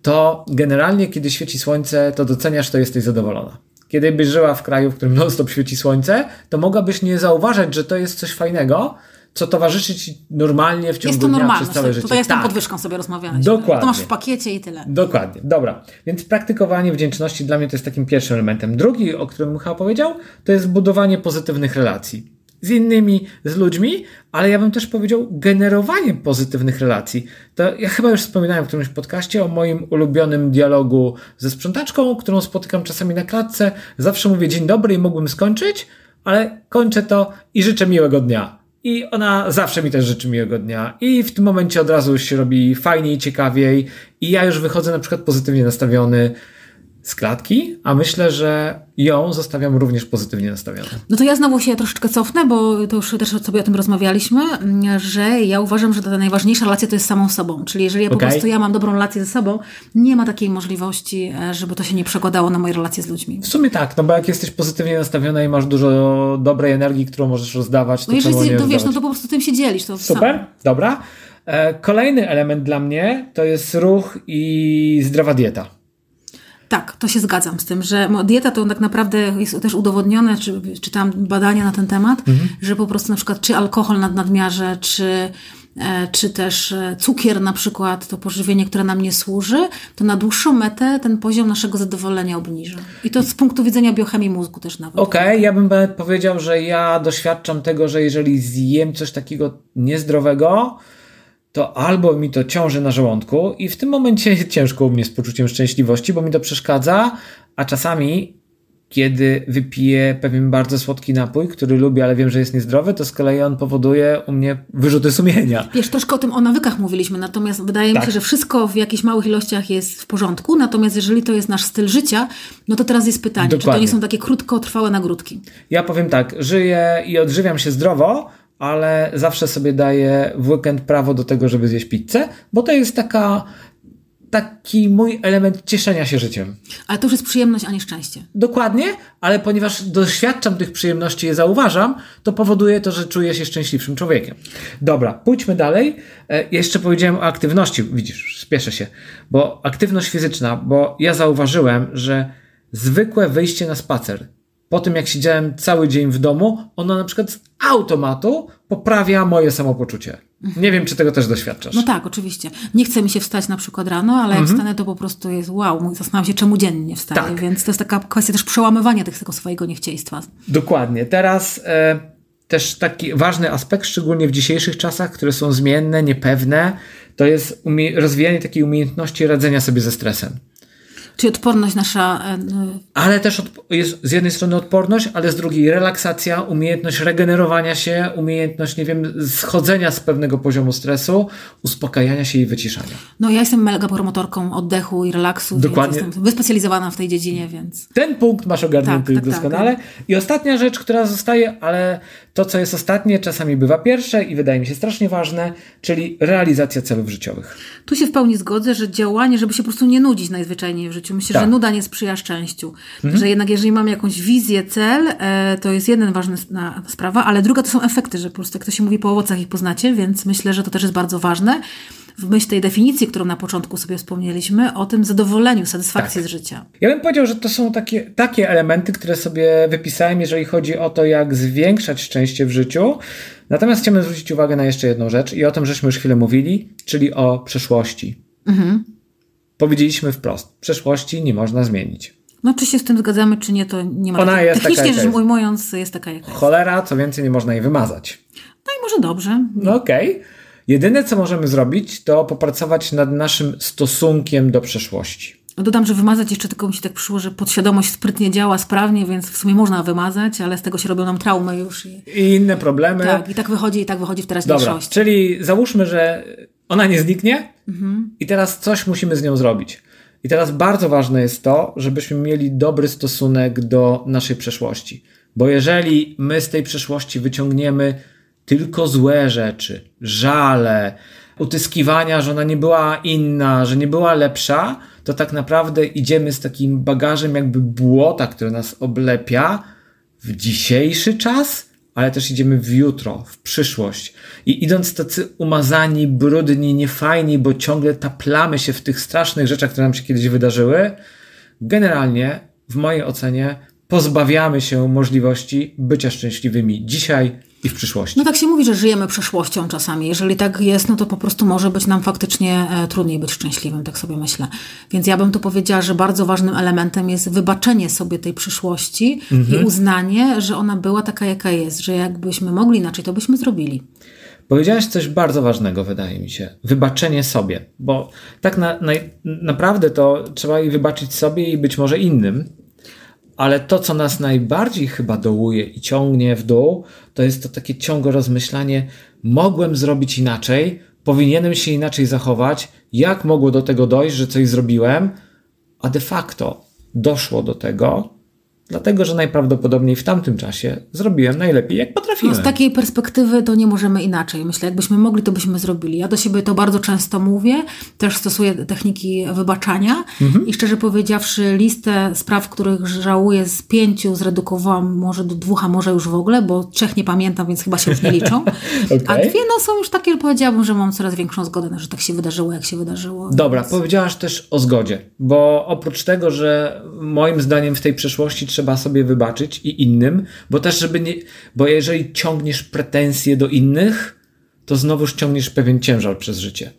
to generalnie, kiedy świeci słońce, to doceniasz, to jesteś zadowolona. Kiedy byś żyła w kraju, w którym non-stop świeci słońce, to mogłabyś nie zauważać, że to jest coś fajnego, co towarzyszy ci normalnie w ciągu Jest to dnia normalne. przez całe życie. Tutaj tą Tak. podwyżką sobie rozmawialiśmy. Dokładnie. To masz w pakiecie i tyle. Dokładnie, dobra. Więc praktykowanie wdzięczności dla mnie to jest takim pierwszym elementem. Drugi, o którym Michał powiedział, to jest budowanie pozytywnych relacji. Z innymi, z ludźmi, ale ja bym też powiedział generowanie pozytywnych relacji. To ja chyba już wspominałem w którymś podcaście o moim ulubionym dialogu ze sprzątaczką, którą spotykam czasami na klatce. Zawsze mówię dzień dobry i mógłbym skończyć, ale kończę to i życzę miłego dnia. I ona zawsze mi też życzy miłego dnia. I w tym momencie od razu się robi fajniej, ciekawiej. I ja już wychodzę na przykład pozytywnie nastawiony z klatki, a myślę, że ją zostawiam również pozytywnie nastawioną. No to ja znowu się troszeczkę cofnę, bo to już też sobie o tym rozmawialiśmy, że ja uważam, że ta najważniejsza relacja to jest samą sobą. Czyli jeżeli ja po Okej. prostu ja mam dobrą relację ze sobą, nie ma takiej możliwości, żeby to się nie przekładało na moje relacje z ludźmi. W sumie tak, no bo jak jesteś pozytywnie nastawiona i masz dużo dobrej energii, którą możesz rozdawać, to No jeżeli, nie no wiesz, no to po prostu tym się dzielisz. To Super, dobra. E, Kolejny element dla mnie to jest ruch i zdrowa dieta. Tak, to się zgadzam z tym, że dieta to tak naprawdę jest też udowodnione, czy czytałam badania na ten temat, że po prostu na przykład czy alkohol nad nadmiarze, czy, e, czy też e, cukier na przykład, to pożywienie, które nam nie służy, to na dłuższą metę ten poziom naszego zadowolenia obniża. I to z punktu widzenia biochemii mózgu też nawet. Okej, ja bym powiedział, że ja doświadczam tego, że jeżeli zjem coś takiego niezdrowego, to albo mi to ciąży na żołądku i w tym momencie ciężko u mnie z poczuciem szczęśliwości, bo mi to przeszkadza, a czasami kiedy wypiję pewien bardzo słodki napój, który lubię, ale wiem, że jest niezdrowy, to z kolei on powoduje u mnie wyrzuty sumienia. Wiesz, troszkę o tym, o nawykach mówiliśmy, natomiast wydaje mi Tak. się, że wszystko w jakichś małych ilościach jest w porządku, natomiast jeżeli to jest nasz styl życia, no to teraz jest pytanie, czy to Dokładnie. nie są takie krótkotrwałe nagródki? Ja powiem tak, żyję i odżywiam się zdrowo, ale zawsze sobie daję w weekend prawo do tego, żeby zjeść pizzę, bo to jest taka, taki mój element cieszenia się życiem. Ale to już jest przyjemność, a nie szczęście. Dokładnie, ale ponieważ doświadczam tych przyjemności i je zauważam, to powoduje to, że czuję się szczęśliwszym człowiekiem. Dobra, pójdźmy dalej. E, jeszcze powiedziałem o aktywności. Widzisz, spieszę się, bo aktywność fizyczna, bo ja zauważyłem, że zwykłe wyjście na spacer, po tym jak siedziałem cały dzień w domu, ono na przykład z automatu poprawia moje samopoczucie. Nie wiem, czy tego też doświadczasz. No tak, oczywiście. Nie chce mi się wstać na przykład rano, ale jak wstanę, to po prostu jest wow, zastanawiam się, czemu dziennie nie wstaję, Mhm. Tak. więc to jest taka kwestia też przełamywania tego swojego niechciejstwa. Dokładnie. Teraz e, też taki ważny aspekt, szczególnie w dzisiejszych czasach, które są zmienne, niepewne, to jest rozwijanie takiej umiejętności radzenia sobie ze stresem. Czyli odporność nasza, e, e, Ale też jest z jednej strony odporność, ale z drugiej relaksacja, umiejętność regenerowania się, umiejętność, nie wiem, schodzenia z pewnego poziomu stresu, uspokajania się i wyciszania. no ja jestem mega promotorką oddechu i relaksu, Dokładnie. więc jestem wyspecjalizowana w tej dziedzinie, więc Ten punkt masz ogarnięty Tak, tak, doskonale. I ostatnia rzecz, która zostaje, ale to, co jest ostatnie, czasami bywa pierwsze i wydaje mi się strasznie ważne, czyli realizacja celów życiowych. tu się w pełni zgodzę, że działanie, żeby się po prostu nie nudzić najzwyczajniej w życiu. Myślę, Tak. że nuda nie sprzyja szczęściu. Mhm. Że jednak jeżeli mamy jakąś wizję, cel, e, to jest jeden ważny s- na, sprawa, ale druga to są efekty, że po prostu jak to się mówi po owocach ich poznacie, więc myślę, że to też jest bardzo ważne. W myśl tej definicji, którą na początku sobie wspomnieliśmy, o tym zadowoleniu, satysfakcji Tak. z życia. Ja bym powiedział, że to są takie, takie elementy, które sobie wypisałem, jeżeli chodzi o to, jak zwiększać szczęście w życiu. Natomiast chciałbym zwrócić uwagę na jeszcze jedną rzecz i o tym żeśmy już chwilę mówili, czyli o przeszłości. Powiedzieliśmy wprost, przeszłości nie można zmienić. No czy się z tym zgadzamy, czy nie, to nie ma Ona takiej- jest Technicznie rzecz ujmując, jest taka jest. Cholera, co więcej, nie można jej wymazać. No i może dobrze. No okej. Jedyne, co możemy zrobić, to popracować nad naszym stosunkiem do przeszłości. Dodam, że wymazać jeszcze tylko mi się tak przyszło, że podświadomość sprytnie działa sprawnie, więc w sumie można wymazać, ale z tego się robią nam traumy już. I, I inne problemy. tak, i tak wychodzi, i tak wychodzi w Dobra, teraźniejszości. czyli załóżmy, że ona nie zniknie mhm. i teraz coś musimy z nią zrobić. I teraz bardzo ważne jest to, żebyśmy mieli dobry stosunek do naszej przeszłości. Bo jeżeli my z tej przeszłości wyciągniemy tylko złe rzeczy, żale, utyskiwania, że ona nie była inna, że nie była lepsza, to tak naprawdę idziemy z takim bagażem jakby błota, które nas oblepia w dzisiejszy czas, ale też idziemy w jutro, w przyszłość. I idąc tacy umazani, brudni, niefajni, bo ciągle taplamy się w tych strasznych rzeczach, które nam się kiedyś wydarzyły, generalnie, w mojej ocenie, pozbawiamy się możliwości bycia szczęśliwymi dzisiaj i w przyszłości. No tak się mówi, że żyjemy przeszłością czasami. Jeżeli tak jest, no to po prostu może być nam faktycznie e, trudniej być szczęśliwym, tak sobie myślę. Więc ja bym tu powiedziała, że bardzo ważnym elementem jest wybaczenie sobie tej przyszłości mhm. i uznanie, że ona była taka, jaka jest, że jakbyśmy mogli inaczej, to byśmy zrobili. Powiedziałaś coś bardzo ważnego, wydaje mi się. Wybaczenie sobie, bo tak na, na, naprawdę to trzeba i wybaczyć sobie i być może innym, ale to, co nas najbardziej chyba dołuje i ciągnie w dół, to jest to takie ciągłe rozmyślanie, mogłem zrobić inaczej, powinienem się inaczej zachować, jak mogło do tego dojść, że coś zrobiłem, a de facto doszło do tego, Dlatego, że najprawdopodobniej w tamtym czasie zrobiłem najlepiej, jak potrafiłem. No z takiej perspektywy to nie możemy inaczej. Myślę, jakbyśmy mogli, to byśmy zrobili. Ja do siebie to bardzo często mówię, też stosuję techniki wybaczania mhm. i szczerze powiedziawszy, listę spraw, których żałuję z pięciu zredukowałam może do dwóch, a może już w ogóle, bo trzech nie pamiętam, więc chyba się już nie liczą. okay. A dwie no są już takie, powiedziałabym, że mam coraz większą zgodę, że tak się wydarzyło, jak się wydarzyło. Dobra, więc... powiedziałaś też o zgodzie, bo oprócz tego, że moim zdaniem w tej przeszłości trzeba sobie wybaczyć i innym, bo też, żeby nie, bo jeżeli ciągniesz pretensje do innych, to znowuż ciągniesz pewien ciężar przez życie.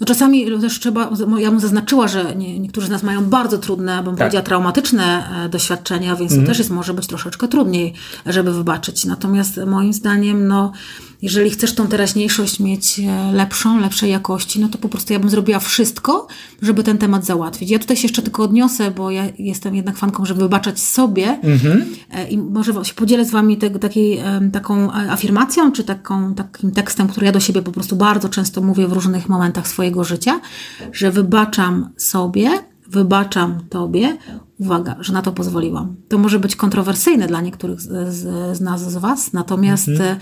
No czasami też trzeba, ja bym zaznaczyła, że nie, niektórzy z nas mają bardzo trudne, bym tak. powiedziała, traumatyczne e, doświadczenia, więc mm. to mhm. też jest może być troszeczkę trudniej, żeby wybaczyć. Natomiast moim zdaniem, no jeżeli chcesz tą teraźniejszość mieć e, lepszą, lepszej jakości, no to po prostu ja bym zrobiła wszystko, żeby ten temat załatwić. Ja tutaj się jeszcze tylko odniosę, bo ja jestem jednak fanką, żeby wybaczać sobie mm-hmm. i może się podzielę z Wami te, takiej, taką afirmacją, czy taką, takim tekstem, który ja do siebie po prostu bardzo często mówię w różnych momentach swojego życia, że wybaczam sobie, wybaczam Tobie, uwaga, że na to pozwoliłam. To może być kontrowersyjne dla niektórych z, z, z nas, z Was, natomiast mm-hmm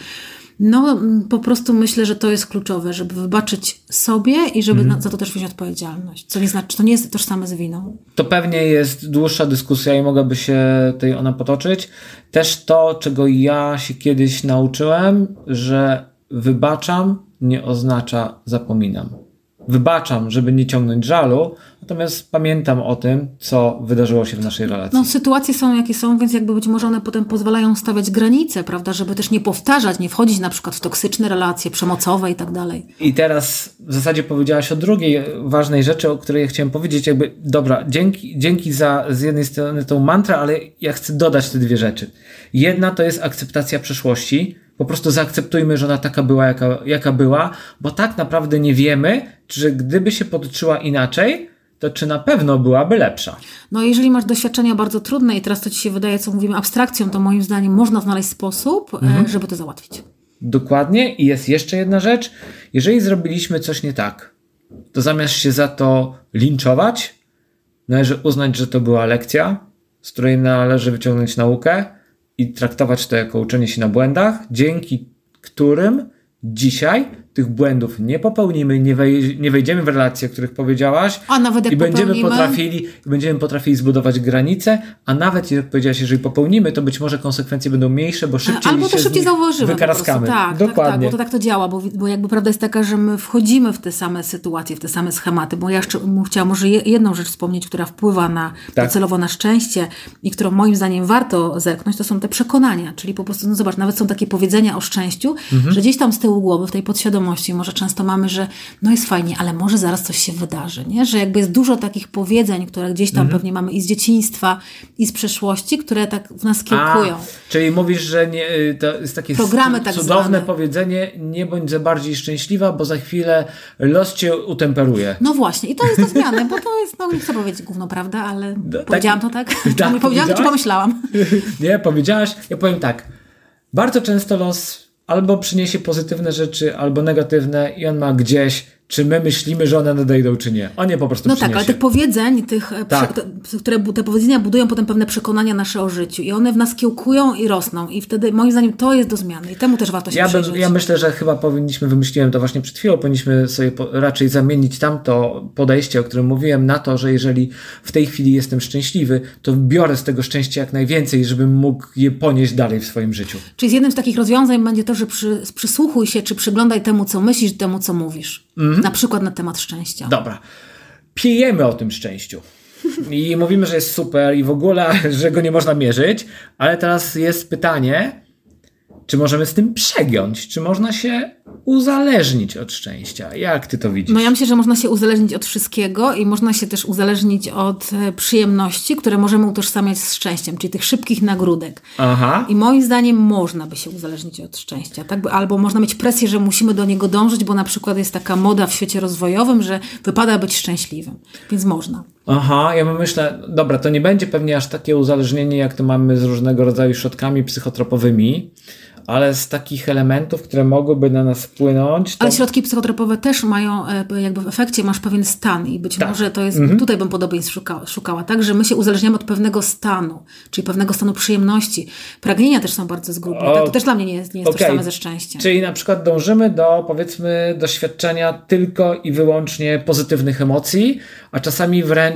no, po prostu myślę, że to jest kluczowe, żeby wybaczyć sobie i żeby mhm. za to też wziąć odpowiedzialność. Co nie znaczy, to nie jest tożsame z winą. To pewnie jest dłuższa dyskusja i mogłaby się tej ona potoczyć. Też to, czego ja się kiedyś nauczyłem, że wybaczam nie oznacza zapominam. Wybaczam, żeby nie ciągnąć żalu, Natomiast pamiętam o tym, co wydarzyło się w naszej relacji. No, sytuacje są jakie są, więc jakby być może one potem pozwalają stawiać granice, prawda, żeby też nie powtarzać, nie wchodzić na przykład w toksyczne relacje, przemocowe i tak dalej. I teraz w zasadzie powiedziałaś o drugiej ważnej rzeczy, o której ja chciałem powiedzieć, jakby, dobra, dzięki, dzięki za z jednej strony tą mantrę, ale ja chcę dodać te dwie rzeczy. Jedna to jest akceptacja przeszłości, po prostu zaakceptujmy, że ona taka była, jaka, jaka była, bo tak naprawdę nie wiemy, czy gdyby się potoczyła inaczej, to czy na pewno byłaby lepsza? No, jeżeli masz doświadczenia bardzo trudne i teraz to ci się wydaje, co mówimy, abstrakcją, to moim zdaniem można znaleźć sposób, e, mhm. żeby to załatwić. Dokładnie. I jest jeszcze jedna rzecz. Jeżeli zrobiliśmy coś nie tak, to zamiast się za to linczować, należy uznać, że to była lekcja, z której należy wyciągnąć naukę i traktować to jako uczenie się na błędach, dzięki którym dzisiaj tych błędów nie popełnimy, nie, wej nie wejdziemy w relacje, o których powiedziałaś. A nawet jak i będziemy potrafili, będziemy potrafili zbudować granice, a nawet jak powiedziałaś, jeżeli popełnimy, to być może konsekwencje będą mniejsze, bo szybciej Albo to szybciej zauważymy. Wykaraskamy. Tak, Dokładnie. Tak, tak, bo to tak to działa, bo, bo jakby prawda jest taka, że my wchodzimy w te same sytuacje, w te same schematy, bo ja jeszcze chciałam może jedną rzecz wspomnieć, która wpływa na tak. docelowo na szczęście i którą moim zdaniem warto zerknąć, to są te przekonania, czyli po prostu, no zobacz, nawet są takie powiedzenia o szczęściu, mhm. że gdzieś tam z tyłu głowy, w tej podświadomości świadomości. Może często mamy, że no jest fajnie, ale może zaraz coś się wydarzy, nie? Że jakby jest dużo takich powiedzeń, które gdzieś tam mhm. pewnie mamy i z dzieciństwa, i z przeszłości, które tak w nas kiełkują. A, czyli mówisz, że nie, y, to jest takie Programy tak cudowne zwane. powiedzenie, nie bądź za bardziej szczęśliwa, bo za chwilę los cię utemperuje. No właśnie, i to jest ta zmiana, bo to jest, no nie chcę powiedzieć gówno, prawda, ale no, tak, powiedziałam to tak? tak powiedziałam, czy pomyślałam? nie, powiedziałaś, ja powiem tak. Bardzo często los albo przyniesie pozytywne rzeczy, albo negatywne i on ma gdzieś czy my myślimy, że one nadejdą, czy nie. On je po prostu No przyniesie. tak, ale tych powiedzeń, tych, e, Tak. te, które te powiedzenia budują potem pewne przekonania nasze o życiu i one w nas kiełkują i rosną i wtedy moim zdaniem to jest do zmiany i temu też warto się Ja, bym, ja myślę, że chyba powinniśmy, wymyśliłem to właśnie przed chwilą, powinniśmy sobie po, raczej zamienić tamto podejście, o którym mówiłem, na to, że jeżeli w tej chwili jestem szczęśliwy, to biorę z tego szczęścia jak najwięcej, żebym mógł je ponieść dalej w swoim życiu. Czyli z jednym z takich rozwiązań będzie to, że przy, przysłuchuj się, czy przyglądaj temu, co myślisz, temu, co mówisz. Mhm. Na przykład na temat szczęścia. Dobra. Piejemy o tym szczęściu. I mówimy, że jest super i w ogóle, że go nie można mierzyć, ale teraz jest pytanie, czy możemy z tym przegiąć? Czy można się uzależnić od szczęścia? Jak ty to widzisz? No ja myślę, że można się uzależnić od wszystkiego i można się też uzależnić od e, przyjemności, które możemy utożsamiać z szczęściem, czyli tych szybkich nagródek. Aha. I moim zdaniem można by się uzależnić od szczęścia, tak? Albo można mieć presję, że musimy do niego dążyć, bo na przykład jest taka moda w świecie rozwojowym, że wypada być szczęśliwym. Więc można. Aha, ja myślę, dobra, to nie będzie pewnie aż takie uzależnienie, jak to mamy z różnego rodzaju środkami psychotropowymi, ale z takich elementów, które mogłyby na nas wpłynąć. To... Ale środki psychotropowe też mają, e, jakby w efekcie masz pewien stan i być Tak. może to jest, Mhm. tutaj bym podobieństw szukała, szukała, tak, że my się uzależniamy od pewnego stanu, czyli pewnego stanu przyjemności. Pragnienia też są bardzo zgubne, O, tak? to też dla mnie nie jest, nie jest okej. tożsame ze szczęściem. Czyli na przykład dążymy do, powiedzmy, doświadczenia tylko i wyłącznie pozytywnych emocji, a czasami wręcz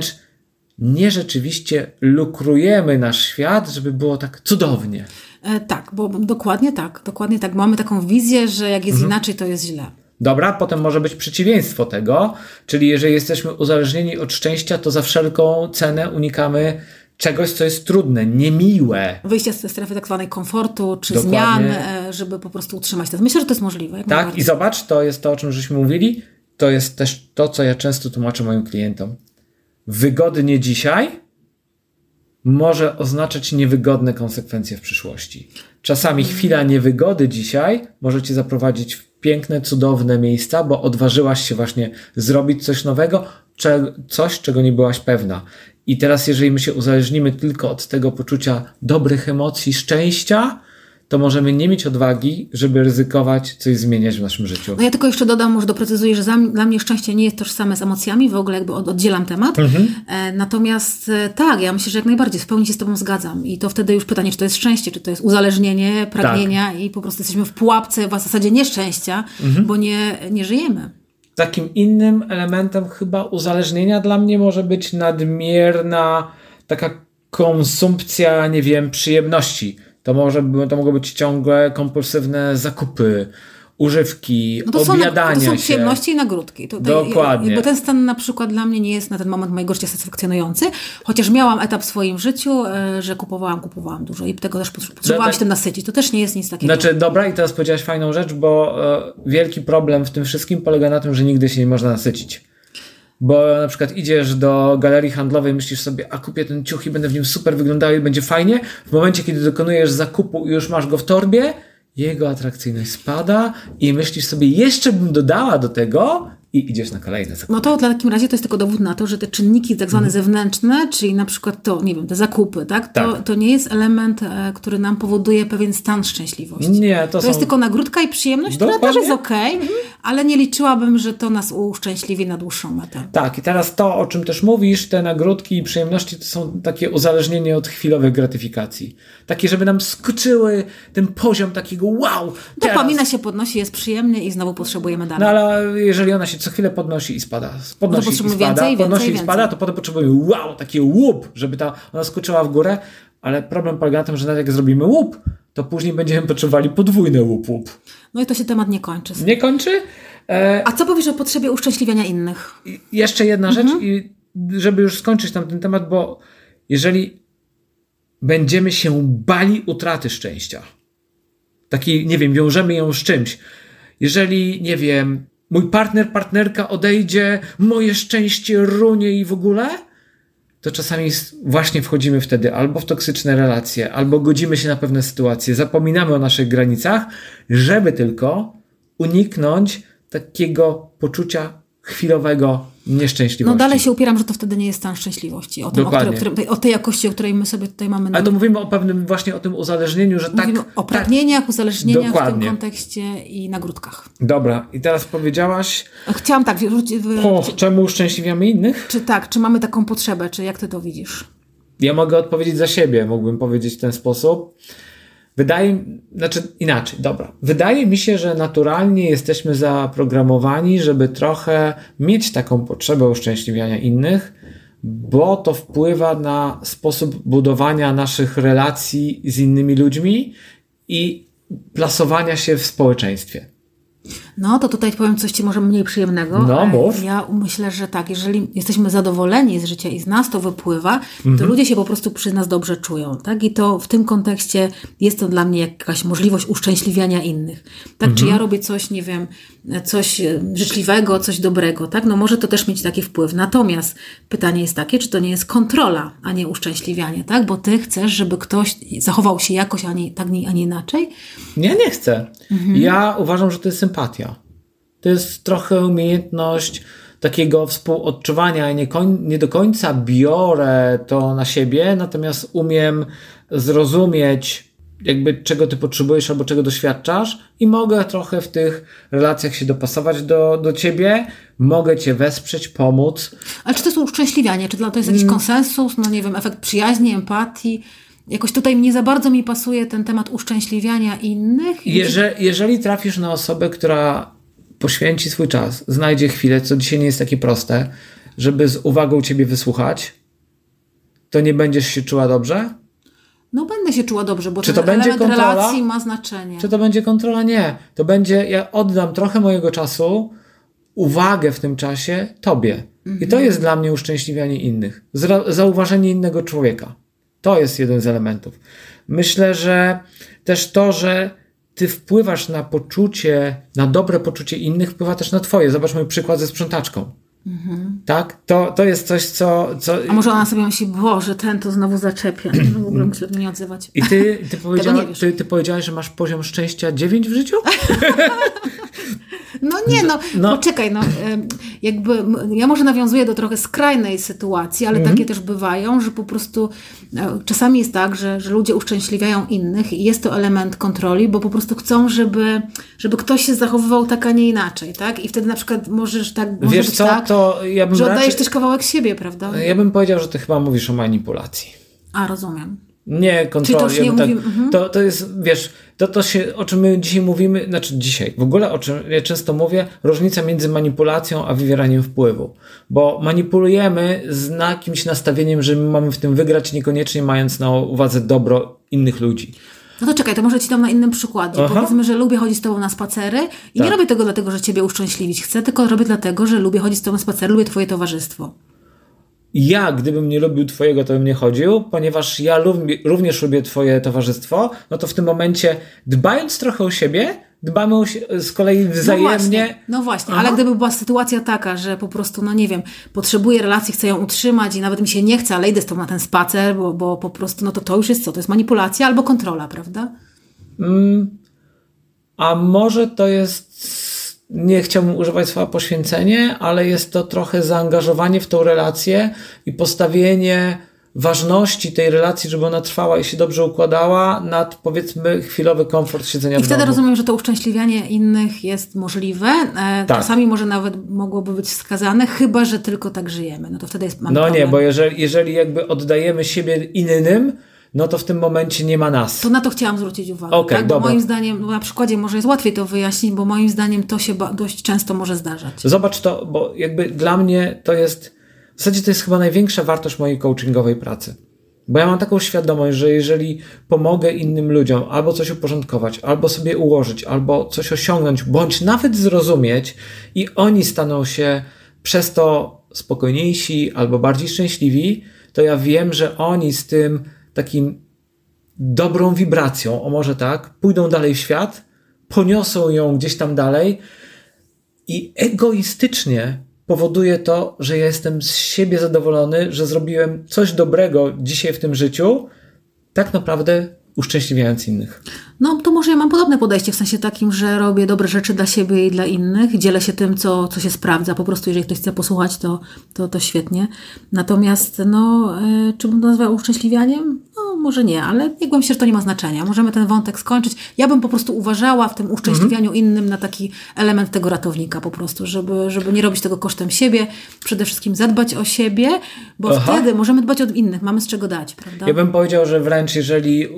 nie rzeczywiście lukrujemy nasz świat, żeby było tak cudownie. E, tak, bo dokładnie tak, dokładnie tak. Mamy taką wizję, że jak Mhm. jest inaczej, to jest źle. Dobra, potem może być przeciwieństwo tego, czyli jeżeli jesteśmy uzależnieni od szczęścia, to za wszelką cenę unikamy czegoś, co jest trudne, niemiłe. Wyjście z tej strefy tak zwanej komfortu czy Dokładnie. zmian, e, żeby po prostu utrzymać to. Myślę, że to jest możliwe. Tak, i zobacz, to jest to, o czym żeśmy mówili. To jest też to, co ja często tłumaczę moim klientom. Wygodnie dzisiaj może oznaczać niewygodne konsekwencje w przyszłości. Czasami chwila niewygody dzisiaj może cię zaprowadzić w piękne, cudowne miejsca, bo odważyłaś się właśnie zrobić coś nowego, coś, czego nie byłaś pewna. I teraz, jeżeli my się uzależnimy tylko od tego poczucia dobrych emocji, szczęścia, to możemy nie mieć odwagi, żeby ryzykować coś zmieniać w naszym życiu. No ja tylko jeszcze dodam, może doprecyzuję, że za, dla mnie szczęście nie jest tożsame z emocjami, w ogóle jakby od, oddzielam temat. Mhm. E, natomiast e, tak, ja myślę, że jak najbardziej w pełni się z Tobą zgadzam. I to wtedy już pytanie, czy to jest szczęście, czy to jest uzależnienie, pragnienia Tak. i po prostu jesteśmy w pułapce w zasadzie nieszczęścia, Mhm. bo nie, nie żyjemy. Takim innym elementem chyba uzależnienia dla mnie może być nadmierna taka konsumpcja, nie wiem, przyjemności. To może to mogą być ciągłe kompulsywne zakupy, używki, No to są, obiadania to są się. przyjemności i nagródki. Dokładnie. Bo ten stan na przykład dla mnie nie jest na ten moment mojego życia satysfakcjonujący, chociaż miałam etap w swoim życiu, e, że kupowałam, kupowałam dużo i tego też potrze- potrzebowałam się tym nasycić. To też nie jest nic takiego. Znaczy, dobra, i teraz powiedziałaś fajną rzecz, bo e, wielki problem w tym wszystkim polega na tym, że nigdy się nie można nasycić. Bo na przykład idziesz do galerii handlowej, myślisz sobie, a kupię ten ciuch i będę w nim super wyglądał i będzie fajnie. W momencie, kiedy dokonujesz zakupu i już masz go w torbie, jego atrakcyjność spada i myślisz sobie, jeszcze bym dodała do tego i idziesz na kolejne zakupy. No to w takim razie to jest tylko dowód na to, że te czynniki tak zwane zewnętrzne, czyli na przykład to, nie wiem, te zakupy, tak? To, Mhm. Tak. to nie jest element, e, który nam powoduje pewien stan szczęśliwości. Nie, to To są... jest tylko nagródka i przyjemność, która też Dokładnie. jest okej, ale nie liczyłabym, że to nas uszczęśliwi na dłuższą metę. Tak, i teraz to, o czym też mówisz, te nagródki i przyjemności, to są takie uzależnienie od chwilowych gratyfikacji. Takie, żeby nam skoczyły ten poziom takiego wow! teraz- Dopamina się podnosi, jest przyjemnie i znowu potrzebujemy dalej. No ale jeżeli ona się co chwilę podnosi i spada, podnosi i potrzebujemy spada, więcej, podnosi więcej, i spada, więcej. to potem potrzebujemy wow, takie łup, żeby ta, ona skoczyła w górę, ale problem polega na tym, że nawet jak zrobimy łup, to później będziemy potrzebowali podwójny łup łup. No i to się temat nie kończy. Nie kończy? E, A co powiesz o potrzebie uszczęśliwiania innych? I jeszcze jedna Mhm. rzecz, i żeby już skończyć tam ten temat, bo jeżeli będziemy się bali utraty szczęścia, takiej, nie wiem, wiążemy ją z czymś, jeżeli, nie wiem, mój partner, partnerka odejdzie, moje szczęście runie i w ogóle, to czasami właśnie wchodzimy wtedy albo w toksyczne relacje, albo godzimy się na pewne sytuacje, zapominamy o naszych granicach, żeby tylko uniknąć takiego poczucia chwilowego nieszczęśliwości. No dalej się upieram, że to wtedy nie jest stan szczęśliwości. O, tym, o, której, o tej jakości, o której my sobie tutaj mamy... Ale to mówimy o pewnym właśnie o tym uzależnieniu, że mówimy tak... o pragnieniach, tak, uzależnieniach dokładnie. w tym kontekście i nagródkach. Dobra, i teraz powiedziałaś... Chciałam tak... W, o, czemu uszczęśliwiamy innych? Czy tak, czy mamy taką potrzebę, czy jak ty to widzisz? Ja mogę odpowiedzieć za siebie, mógłbym powiedzieć w ten sposób. Wydaje, znaczy inaczej, dobra. Wydaje mi się, że naturalnie jesteśmy zaprogramowani, żeby trochę mieć taką potrzebę uszczęśliwiania innych, bo to wpływa na sposób budowania naszych relacji z innymi ludźmi i plasowania się w społeczeństwie. No, to tutaj powiem coś Ci może mniej przyjemnego. No, mów. Ja myślę, że tak, jeżeli jesteśmy zadowoleni z życia i z nas to wypływa, to mhm. ludzie się po prostu przy nas dobrze czują, tak? I to w tym kontekście jest to dla mnie jakaś możliwość uszczęśliwiania innych. Tak, mhm. czy ja robię coś, nie wiem, coś e, życzliwego, coś dobrego, tak? No może to też mieć taki wpływ. Natomiast pytanie jest takie, czy to nie jest kontrola, a nie uszczęśliwianie, tak? Bo Ty chcesz, żeby ktoś zachował się jakoś, a nie, tak, a nie inaczej? Ja nie chcę. Mhm. Ja uważam, że to jest sympatia. To jest trochę umiejętność takiego współodczuwania. Nie, koń, nie do końca biorę to na siebie, natomiast umiem zrozumieć, jakby czego ty potrzebujesz albo czego doświadczasz, i mogę trochę w tych relacjach się dopasować do, do ciebie, mogę cię wesprzeć, pomóc. Ale czy to jest uszczęśliwianie? Czy to jest jakiś mm. konsensus? No nie wiem, efekt przyjaźni, empatii? Jakoś tutaj nie za bardzo mi pasuje ten temat uszczęśliwiania innych. Jeżeli, jeżeli trafisz na osobę, która poświęci swój czas, znajdzie chwilę, co dzisiaj nie jest takie proste, żeby z uwagą ciebie wysłuchać, to nie będziesz się czuła dobrze? No będę się czuła dobrze, bo czy to będzie kontrola? relacji ma znaczenie. Czy to będzie kontrola? Nie. To będzie, ja oddam trochę mojego czasu, uwagę w tym czasie tobie. Mhm. I to mhm. jest dla mnie uszczęśliwianie innych. Zauważenie innego człowieka. To jest jeden z elementów. Myślę, że też to, że ty wpływasz na poczucie, na dobre poczucie innych, wpływa też na twoje. Zobacz mój przykład ze sprzątaczką. Mhm. Tak? To, to jest coś, co, co... A może ona sobie myśli, Boże, ten to znowu zaczepia. Nie, w ogóle muszę nie odzywać. I ty, ty, powiedziała, ty, ty powiedziałaś, że masz poziom szczęścia 9 w życiu? No nie, no, no. poczekaj, no, jakby ja może nawiązuję do trochę skrajnej sytuacji, ale mm. takie też bywają, że po prostu e, czasami jest tak, że, że ludzie uszczęśliwiają innych i jest to element kontroli, bo po prostu chcą, żeby, żeby ktoś się zachowywał tak, a nie inaczej, tak? I wtedy na przykład możesz tak, może Wiesz co, tak, to ja bym że oddajesz raczej... też kawałek siebie, prawda? Ja bym powiedział, że ty chyba mówisz o manipulacji. A, rozumiem. Nie kontroli. Czy to, nie tak, mówimy, uh-huh. to, to jest, wiesz, to, to się, o czym my dzisiaj mówimy, znaczy dzisiaj, w ogóle o czym ja często mówię, różnica między manipulacją a wywieraniem wpływu. Bo manipulujemy z na kimś nastawieniem, że my mamy w tym wygrać, niekoniecznie mając na uwadze dobro innych ludzi. No to czekaj, to może ci dam na innym przykładzie. Aha. Powiedzmy, że lubię chodzić z tobą na spacery i tak. nie robię tego dlatego, że ciebie uszczęśliwić chcę, tylko robię dlatego, że lubię chodzić z tobą na spacery, lubię twoje towarzystwo ja, gdybym nie lubił Twojego, to bym nie chodził, ponieważ ja również lubię Twoje towarzystwo, no to w tym momencie, dbając trochę o siebie, dbamy o z kolei wzajemnie. No właśnie, no właśnie. ale gdyby była sytuacja taka, że po prostu, no nie wiem, potrzebuję relacji, chcę ją utrzymać i nawet mi się nie chce, ale idę z tobą na ten spacer, bo, bo po prostu, no to to już jest co? To jest manipulacja albo kontrola, prawda? Mm, a może to jest nie chciałbym używać słowa poświęcenie, ale jest to trochę zaangażowanie w tą relację i postawienie ważności tej relacji, żeby ona trwała i się dobrze układała, nad powiedzmy chwilowy komfort siedzenia I w wtedy domu. rozumiem, że to uszczęśliwianie innych jest możliwe. E, tak. Czasami może nawet mogłoby być wskazane, chyba że tylko tak żyjemy. No to wtedy jest. no problem. nie, bo jeżeli, jeżeli jakby oddajemy siebie innym, no to w tym momencie nie ma nas. To na to chciałam zwrócić uwagę. Okay, tak? Bo dobra. moim zdaniem, na przykładzie może jest łatwiej to wyjaśnić, bo moim zdaniem to się dość często może zdarzać. Zobacz to, bo jakby dla mnie to jest, w zasadzie to jest chyba największa wartość mojej coachingowej pracy. Bo ja mam taką świadomość, że jeżeli pomogę innym ludziom albo coś uporządkować, albo sobie ułożyć, albo coś osiągnąć, bądź nawet zrozumieć i oni staną się przez to spokojniejsi albo bardziej szczęśliwi, to ja wiem, że oni z tym takim dobrą wibracją, o może tak, pójdą dalej w świat, poniosą ją gdzieś tam dalej i egoistycznie powoduje to, że ja jestem z siebie zadowolony, że zrobiłem coś dobrego dzisiaj w tym życiu, tak naprawdę uszczęśliwiając innych. No to może ja mam podobne podejście, w sensie takim, że robię dobre rzeczy dla siebie i dla innych, dzielę się tym, co, co się sprawdza. Po prostu, jeżeli ktoś chce posłuchać, to, to, to świetnie. Natomiast, no, y, czy bym to nazwała uszczęśliwianiem? No, może nie, ale jakbym się, że to nie ma znaczenia. Możemy ten wątek skończyć. Ja bym po prostu uważała w tym uszczęśliwianiu mhm. innym na taki element tego ratownika po prostu, żeby, żeby nie robić tego kosztem siebie, przede wszystkim zadbać o siebie, bo Aha. wtedy możemy dbać o innych, mamy z czego dać, prawda? Ja bym powiedział, że wręcz jeżeli y,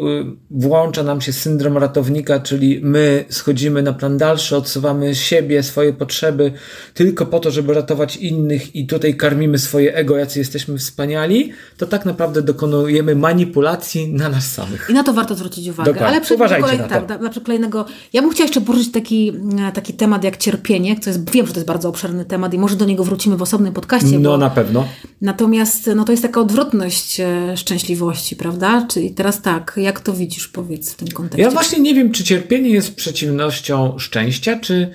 włącza nam się syndrom ratownika, czyli my schodzimy na plan dalszy, odsuwamy siebie, swoje potrzeby tylko po to, żeby ratować innych i tutaj karmimy swoje ego, jacy jesteśmy wspaniali, to tak naprawdę dokonujemy manipulacji na nas samych. I na to warto zwrócić uwagę. Dokładnie. Ale Uważajcie kolej, na. Tak, na kolejnego. Ja bym chciała jeszcze poruszyć taki, e, taki temat jak cierpienie, co jest, wiem, że to jest bardzo obszerny temat i może do niego wrócimy w osobnym podcaście. No bo... na pewno. Natomiast no, to jest taka odwrotność e, szczęśliwości, prawda? Czyli teraz tak, jak to widzisz, powiedz w tym kontekście? Ja właśnie nie wiem, czy cierpienie jest przeciwnością szczęścia, czy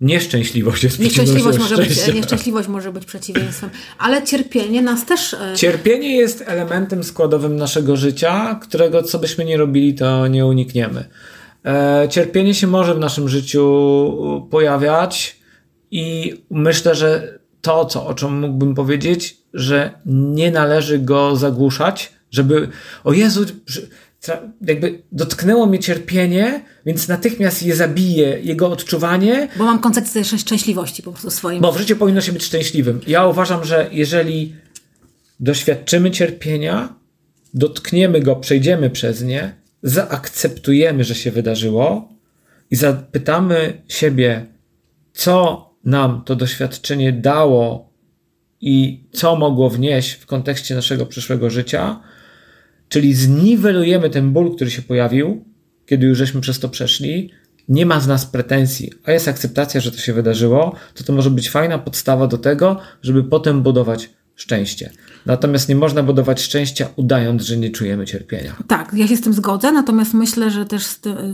Nieszczęśliwość jest nieszczęśliwość może szczęścia. być Nieszczęśliwość może być przeciwieństwem, ale cierpienie nas też. E, cierpienie jest elementem składowym naszego życia, którego co byśmy nie robili, to nie unikniemy. E, cierpienie się może w naszym życiu pojawiać i myślę, że to, co, o czym mógłbym powiedzieć, że nie należy go zagłuszać, żeby, o Jezu, jakby dotknęło mnie cierpienie, więc natychmiast je zabiję, jego odczuwanie. Bo mam koncepcję szczęśliwości po prostu swoim. Bo w życiu powinno się być szczęśliwym. Ja uważam, że jeżeli doświadczymy cierpienia, dotkniemy go, przejdziemy przez nie, zaakceptujemy, że się wydarzyło i zapytamy siebie, co nam to doświadczenie dało i co mogło wnieść w kontekście naszego przyszłego życia, czyli zniwelujemy ten ból, który się pojawił, kiedy już żeśmy przez to przeszli, nie ma z nas pretensji, a jest akceptacja, że to się wydarzyło, to to może być fajna podstawa do tego, żeby potem budować szczęście. Natomiast nie można budować szczęścia udając, że nie czujemy cierpienia. Tak, ja się z tym zgodzę, natomiast myślę, że też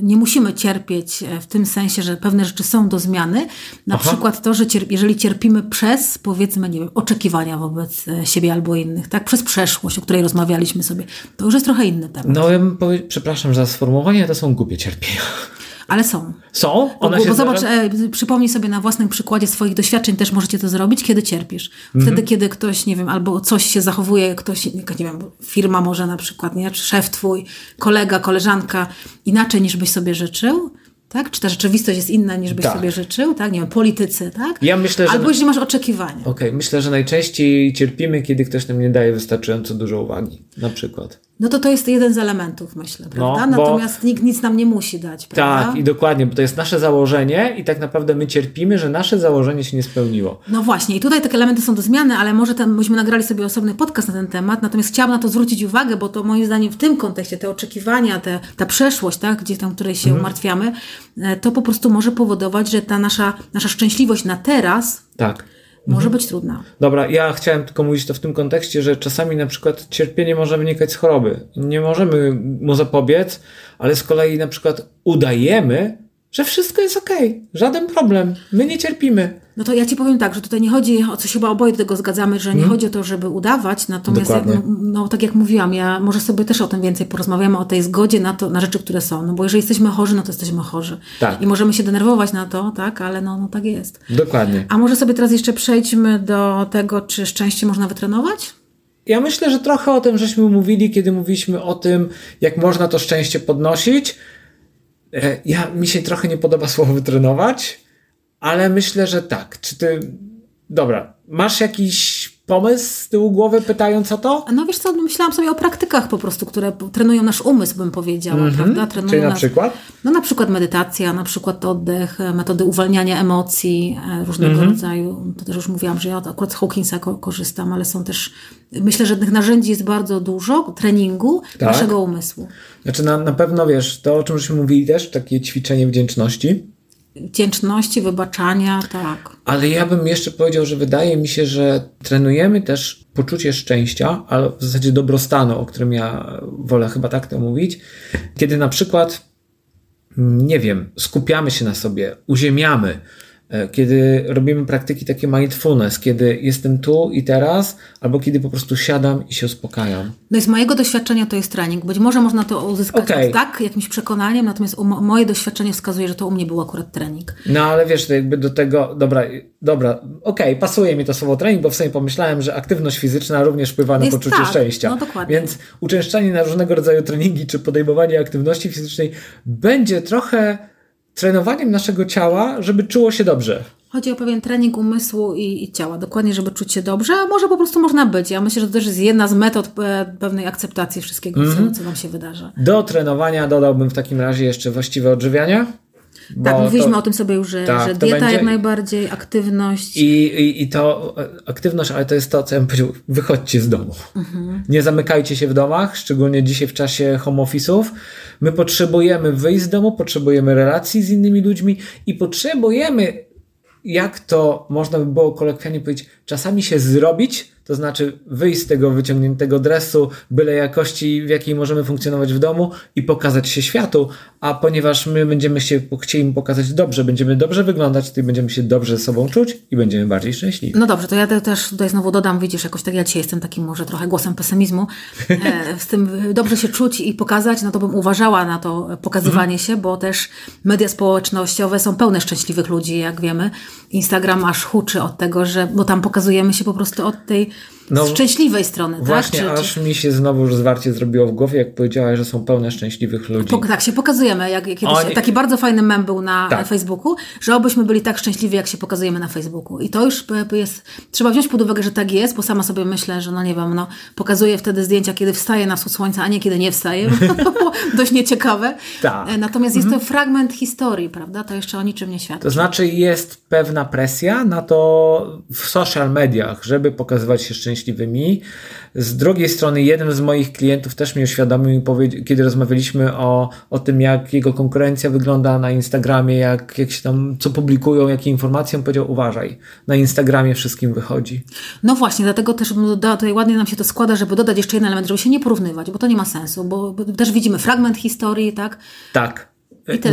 nie musimy cierpieć e, w tym sensie, że pewne rzeczy są do zmiany. Na Aha. przykład to, że cierp jeżeli cierpimy przez, powiedzmy, nie wiem, oczekiwania wobec e, siebie albo innych, tak, przez przeszłość, o której rozmawialiśmy sobie, to już jest trochę inny temat. No ja bym powiedział, przepraszam za sformułowanie, to są głupie cierpienia. Ale są. Są? One bo, bo zobacz, e, przypomnij sobie na własnym przykładzie swoich doświadczeń, też możecie to zrobić, kiedy cierpisz. Wtedy, mhm. kiedy ktoś, nie wiem, albo coś się zachowuje, ktoś, nie wiem, firma może na przykład, nie? czy szef twój, kolega, koleżanka, inaczej niż byś sobie życzył, tak? Czy ta rzeczywistość jest inna niż byś tak. sobie życzył, tak? Nie wiem, politycy, tak? Ja myślę, że... Albo jeśli masz oczekiwania. Okej, okay. myślę, że najczęściej cierpimy, kiedy ktoś nam nie daje wystarczająco dużo uwagi, na przykład. No to to jest jeden z elementów, myślę, no, prawda? No, Natomiast nikt nic nam nie musi dać, prawda? Tak, i dokładnie, bo to jest nasze założenie i tak naprawdę my cierpimy, że nasze założenie się nie spełniło. No właśnie, i tutaj takie elementy są do zmiany, ale może ten, myśmy nagrali sobie osobny podcast na ten temat, natomiast chciałam na to zwrócić uwagę, bo to moim zdaniem w tym kontekście, te oczekiwania, te, ta przeszłość, tak, gdzie tam, której się mhm. umartwiamy, e, to po prostu może powodować, że ta nasza, nasza szczęśliwość na teraz tak może mhm. być trudna. Dobra, ja chciałem tylko mówić to w tym kontekście, że czasami na przykład cierpienie może wynikać z choroby. Nie możemy mu zapobiec, ale z kolei na przykład udajemy, że wszystko jest ok, żaden problem, my nie cierpimy. No to ja ci powiem tak, że tutaj nie chodzi o coś, chyba oboje do tego zgadzamy, że nie hmm. chodzi o to, żeby udawać, natomiast jak, no, tak jak mówiłam, ja może sobie też o tym więcej porozmawiamy, o tej zgodzie na to, na rzeczy, które są, no bo jeżeli jesteśmy chorzy, no to jesteśmy chorzy. Tak. I możemy się denerwować na to, tak, ale no, no tak jest. Dokładnie. A może sobie teraz jeszcze przejdźmy do tego, czy szczęście można wytrenować? Ja myślę, że trochę o tym żeśmy mówili, kiedy mówiliśmy o tym, jak można to szczęście podnosić. E, ja, mi się trochę nie podoba słowo wytrenować, ale myślę, że tak. Czy ty. Dobra, masz jakiś pomysł z tyłu głowy, pytając o to? No wiesz co, myślałam sobie o praktykach po prostu, które trenują nasz umysł, bym powiedziała, mm -hmm. prawda? Trenują Czyli na przykład? No na przykład medytacja, na przykład oddech, metody uwalniania emocji e, różnego mm -hmm. rodzaju. To też już mówiłam, że ja akurat z Hawkinsa korzystam, ale są też, myślę, że tych narzędzi jest bardzo dużo, treningu tak. naszego umysłu. Znaczy na, na pewno, wiesz, to o czym żeśmy mówili też, takie ćwiczenie wdzięczności, wdzięczności, wybaczania, tak. Ale ja bym jeszcze powiedział, że wydaje mi się, że trenujemy też poczucie szczęścia, ale w zasadzie dobrostanu, o którym ja wolę chyba tak to mówić, kiedy na przykład, nie wiem, skupiamy się na sobie, uziemiamy, kiedy robimy praktyki takie mindfulness, kiedy jestem tu i teraz, albo kiedy po prostu siadam i się uspokajam. No i z mojego doświadczenia to jest trening. Być może można to uzyskać okay. tak, jakimś przekonaniem, natomiast moje doświadczenie wskazuje, że to u mnie był akurat trening. No ale wiesz, to jakby do tego, dobra, dobra, okej, okay, pasuje mi to słowo trening, bo w sobie pomyślałem, że aktywność fizyczna również wpływa na jest poczucie tak, szczęścia. No dokładnie. Więc uczęszczanie na różnego rodzaju treningi, czy podejmowanie aktywności fizycznej będzie trochę trenowaniem naszego ciała, żeby czuło się dobrze. Chodzi o pewien trening umysłu i, i, ciała, dokładnie, żeby czuć się dobrze, a może po prostu można być. Ja myślę, że to też jest jedna z metod e, pewnej akceptacji wszystkiego, mm -hmm. co, co nam się wydarza. Do trenowania dodałbym w takim razie jeszcze właściwe odżywianie. Tak, mówiliśmy to, o tym sobie już, że, tak, że dieta będzie... jak najbardziej, aktywność. I, i, I to e, aktywność, ale to jest to, co ja bym powiedział, wychodźcie z domu. Mhm. Nie zamykajcie się w domach, szczególnie dzisiaj w czasie home office'ów. My potrzebujemy wyjść z domu, potrzebujemy relacji z innymi ludźmi i potrzebujemy, jak to można by było kolokwialnie powiedzieć, czasami się zrobić, to znaczy wyjść z tego wyciągniętego dresu, byle jakości, w jakiej możemy funkcjonować w domu i pokazać się światu, a ponieważ my będziemy się chcieli pokazać dobrze, będziemy dobrze wyglądać, to będziemy się dobrze ze sobą czuć i będziemy bardziej szczęśliwi. No dobrze, to ja też tutaj znowu dodam, widzisz, jakoś tak ja dzisiaj jestem takim może trochę głosem pesymizmu, e, z tym dobrze się czuć i pokazać, no to bym uważała na to pokazywanie mm. się, bo też media społecznościowe są pełne szczęśliwych ludzi, jak wiemy. Instagram aż huczy od tego, że, bo tam pokazujemy się po prostu od tej no, szczęśliwej strony, tak? właśnie, tak? Czy, aż czy... mi się znowu już zwarcie zrobiło w głowie, jak powiedziałaś, że są pełne szczęśliwych ludzi. tak, się pokazujemy. Jak, kiedyś, Oni... Taki bardzo fajny mem był na tak. Facebooku, że obyśmy byli tak szczęśliwi, jak się pokazujemy na Facebooku. I to już jest, trzeba wziąć pod uwagę, że tak jest, bo sama sobie myślę, że no nie wiem, no pokazuję wtedy zdjęcia, kiedy wstaje na wschód słońca, a nie kiedy nie wstaje. dość nieciekawe. Tak. E, natomiast jest to mhm. fragment historii, prawda? To jeszcze o niczym nie świadczy. To znaczy jest pewna presja na to w social mediach, żeby pokazywać się szczęśliwymi. Z drugiej strony, jeden z moich klientów też mi uświadomił, kiedy rozmawialiśmy o, o tym, jak jego konkurencja wygląda na Instagramie, jak, jak się tam, co publikują, jakie informacje, on powiedział: Uważaj, na Instagramie wszystkim wychodzi. No właśnie, dlatego też tutaj ładnie nam się to składa, żeby dodać jeszcze jeden element, żeby się nie porównywać, bo to nie ma sensu, bo też widzimy fragment historii, tak? Tak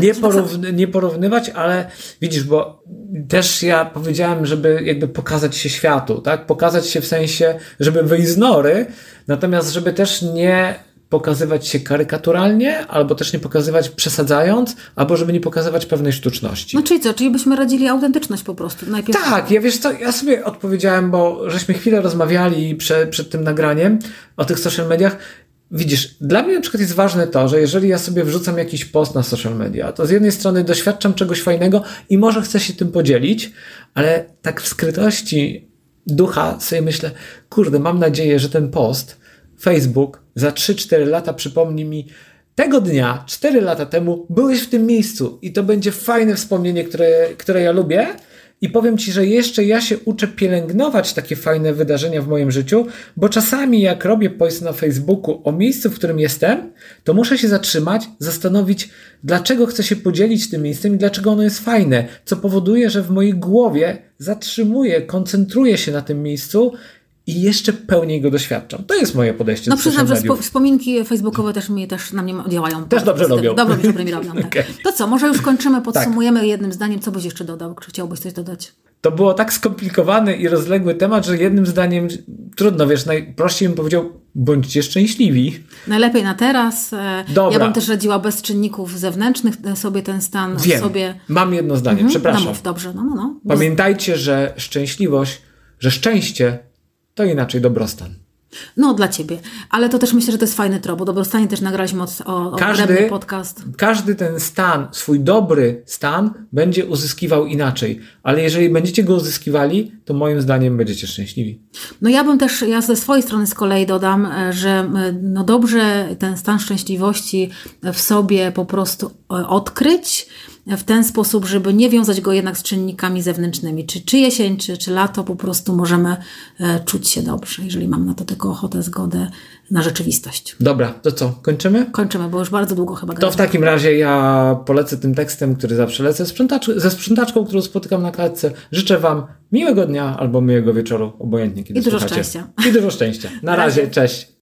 nie, porówny, nie porównywać, ale widzisz, bo też ja powiedziałem, żeby jakby pokazać się światu, tak? Pokazać się w sensie, żeby wyjść z nory, natomiast żeby też nie pokazywać się karykaturalnie, albo też nie pokazywać przesadzając, albo żeby nie pokazywać pewnej sztuczności. No czyli co, czyli byśmy radzili autentyczność po prostu najpierw. Tak, ja wiesz co, ja sobie odpowiedziałem, bo żeśmy chwilę rozmawiali przed, przed tym nagraniem o tych social mediach Widzisz, dla mnie na przykład jest ważne to, że jeżeli ja sobie wrzucam jakiś post na social media, to z jednej strony doświadczam czegoś fajnego i może chcę się tym podzielić, ale tak w skrytości ducha sobie myślę, kurde, mam nadzieję, że ten post, Facebook za 3-4 lata przypomni mi, tego dnia, 4 lata temu, byłeś w tym miejscu i to będzie fajne wspomnienie, które, które ja lubię i powiem Ci, że jeszcze ja się uczę pielęgnować takie fajne wydarzenia w moim życiu, bo czasami jak robię post na Facebooku o miejscu, w którym jestem, to muszę się zatrzymać, zastanowić, dlaczego chcę się podzielić tym miejscem i dlaczego ono jest fajne, co powoduje, że w mojej głowie zatrzymuję, koncentruję się na tym miejscu i jeszcze pełniej go doświadczam. To jest moje podejście no, do przyznam, że mediów. wspominki facebookowe też mi też na mnie działają. Też dobrze robią. Dobrze, dobrze mi robią. Tak. okay. To co, może już kończymy, podsumujemy tak. jednym zdaniem. Co byś jeszcze dodał? Czy chciałbyś coś dodać? To było tak skomplikowany i rozległy temat, że jednym zdaniem trudno, wiesz, najprościej bym powiedział, bądźcie szczęśliwi. Najlepiej na teraz. E, Dobra. Ja bym też radziła bez czynników zewnętrznych e, sobie ten stan Wiem. sobie. Mam jedno zdanie, mhm. przepraszam. No mów, dobrze, no, no, no. Pamiętajcie, że szczęśliwość, że szczęście to inaczej dobrostan. No, dla ciebie. Ale to też myślę, że to jest fajny trop, bo dobrostanie też nagraliśmy od, o, o każdy, podcast. Każdy ten stan, swój dobry stan, będzie uzyskiwał inaczej. Ale jeżeli będziecie go uzyskiwali, to moim zdaniem będziecie szczęśliwi. No ja bym też, ja ze swojej strony z kolei dodam, e, że no dobrze ten stan szczęśliwości w sobie po prostu e, odkryć, w ten sposób, żeby nie wiązać go jednak z czynnikami zewnętrznymi. Czy, czy jesień, czy, czy lato, po prostu możemy e, czuć się dobrze, jeżeli mam na to tylko ochotę, zgodę na rzeczywistość. Dobra, to co, kończymy? Kończymy, bo już bardzo długo chyba To w takim razie ja polecę tym tekstem, który zawsze lecę sprzątacz, ze sprzątaczką, którą spotykam na klatce. Życzę Wam miłego dnia albo miłego wieczoru, obojętnie kiedy I dużo szczęścia. I dużo szczęścia. Na, razie, cześć.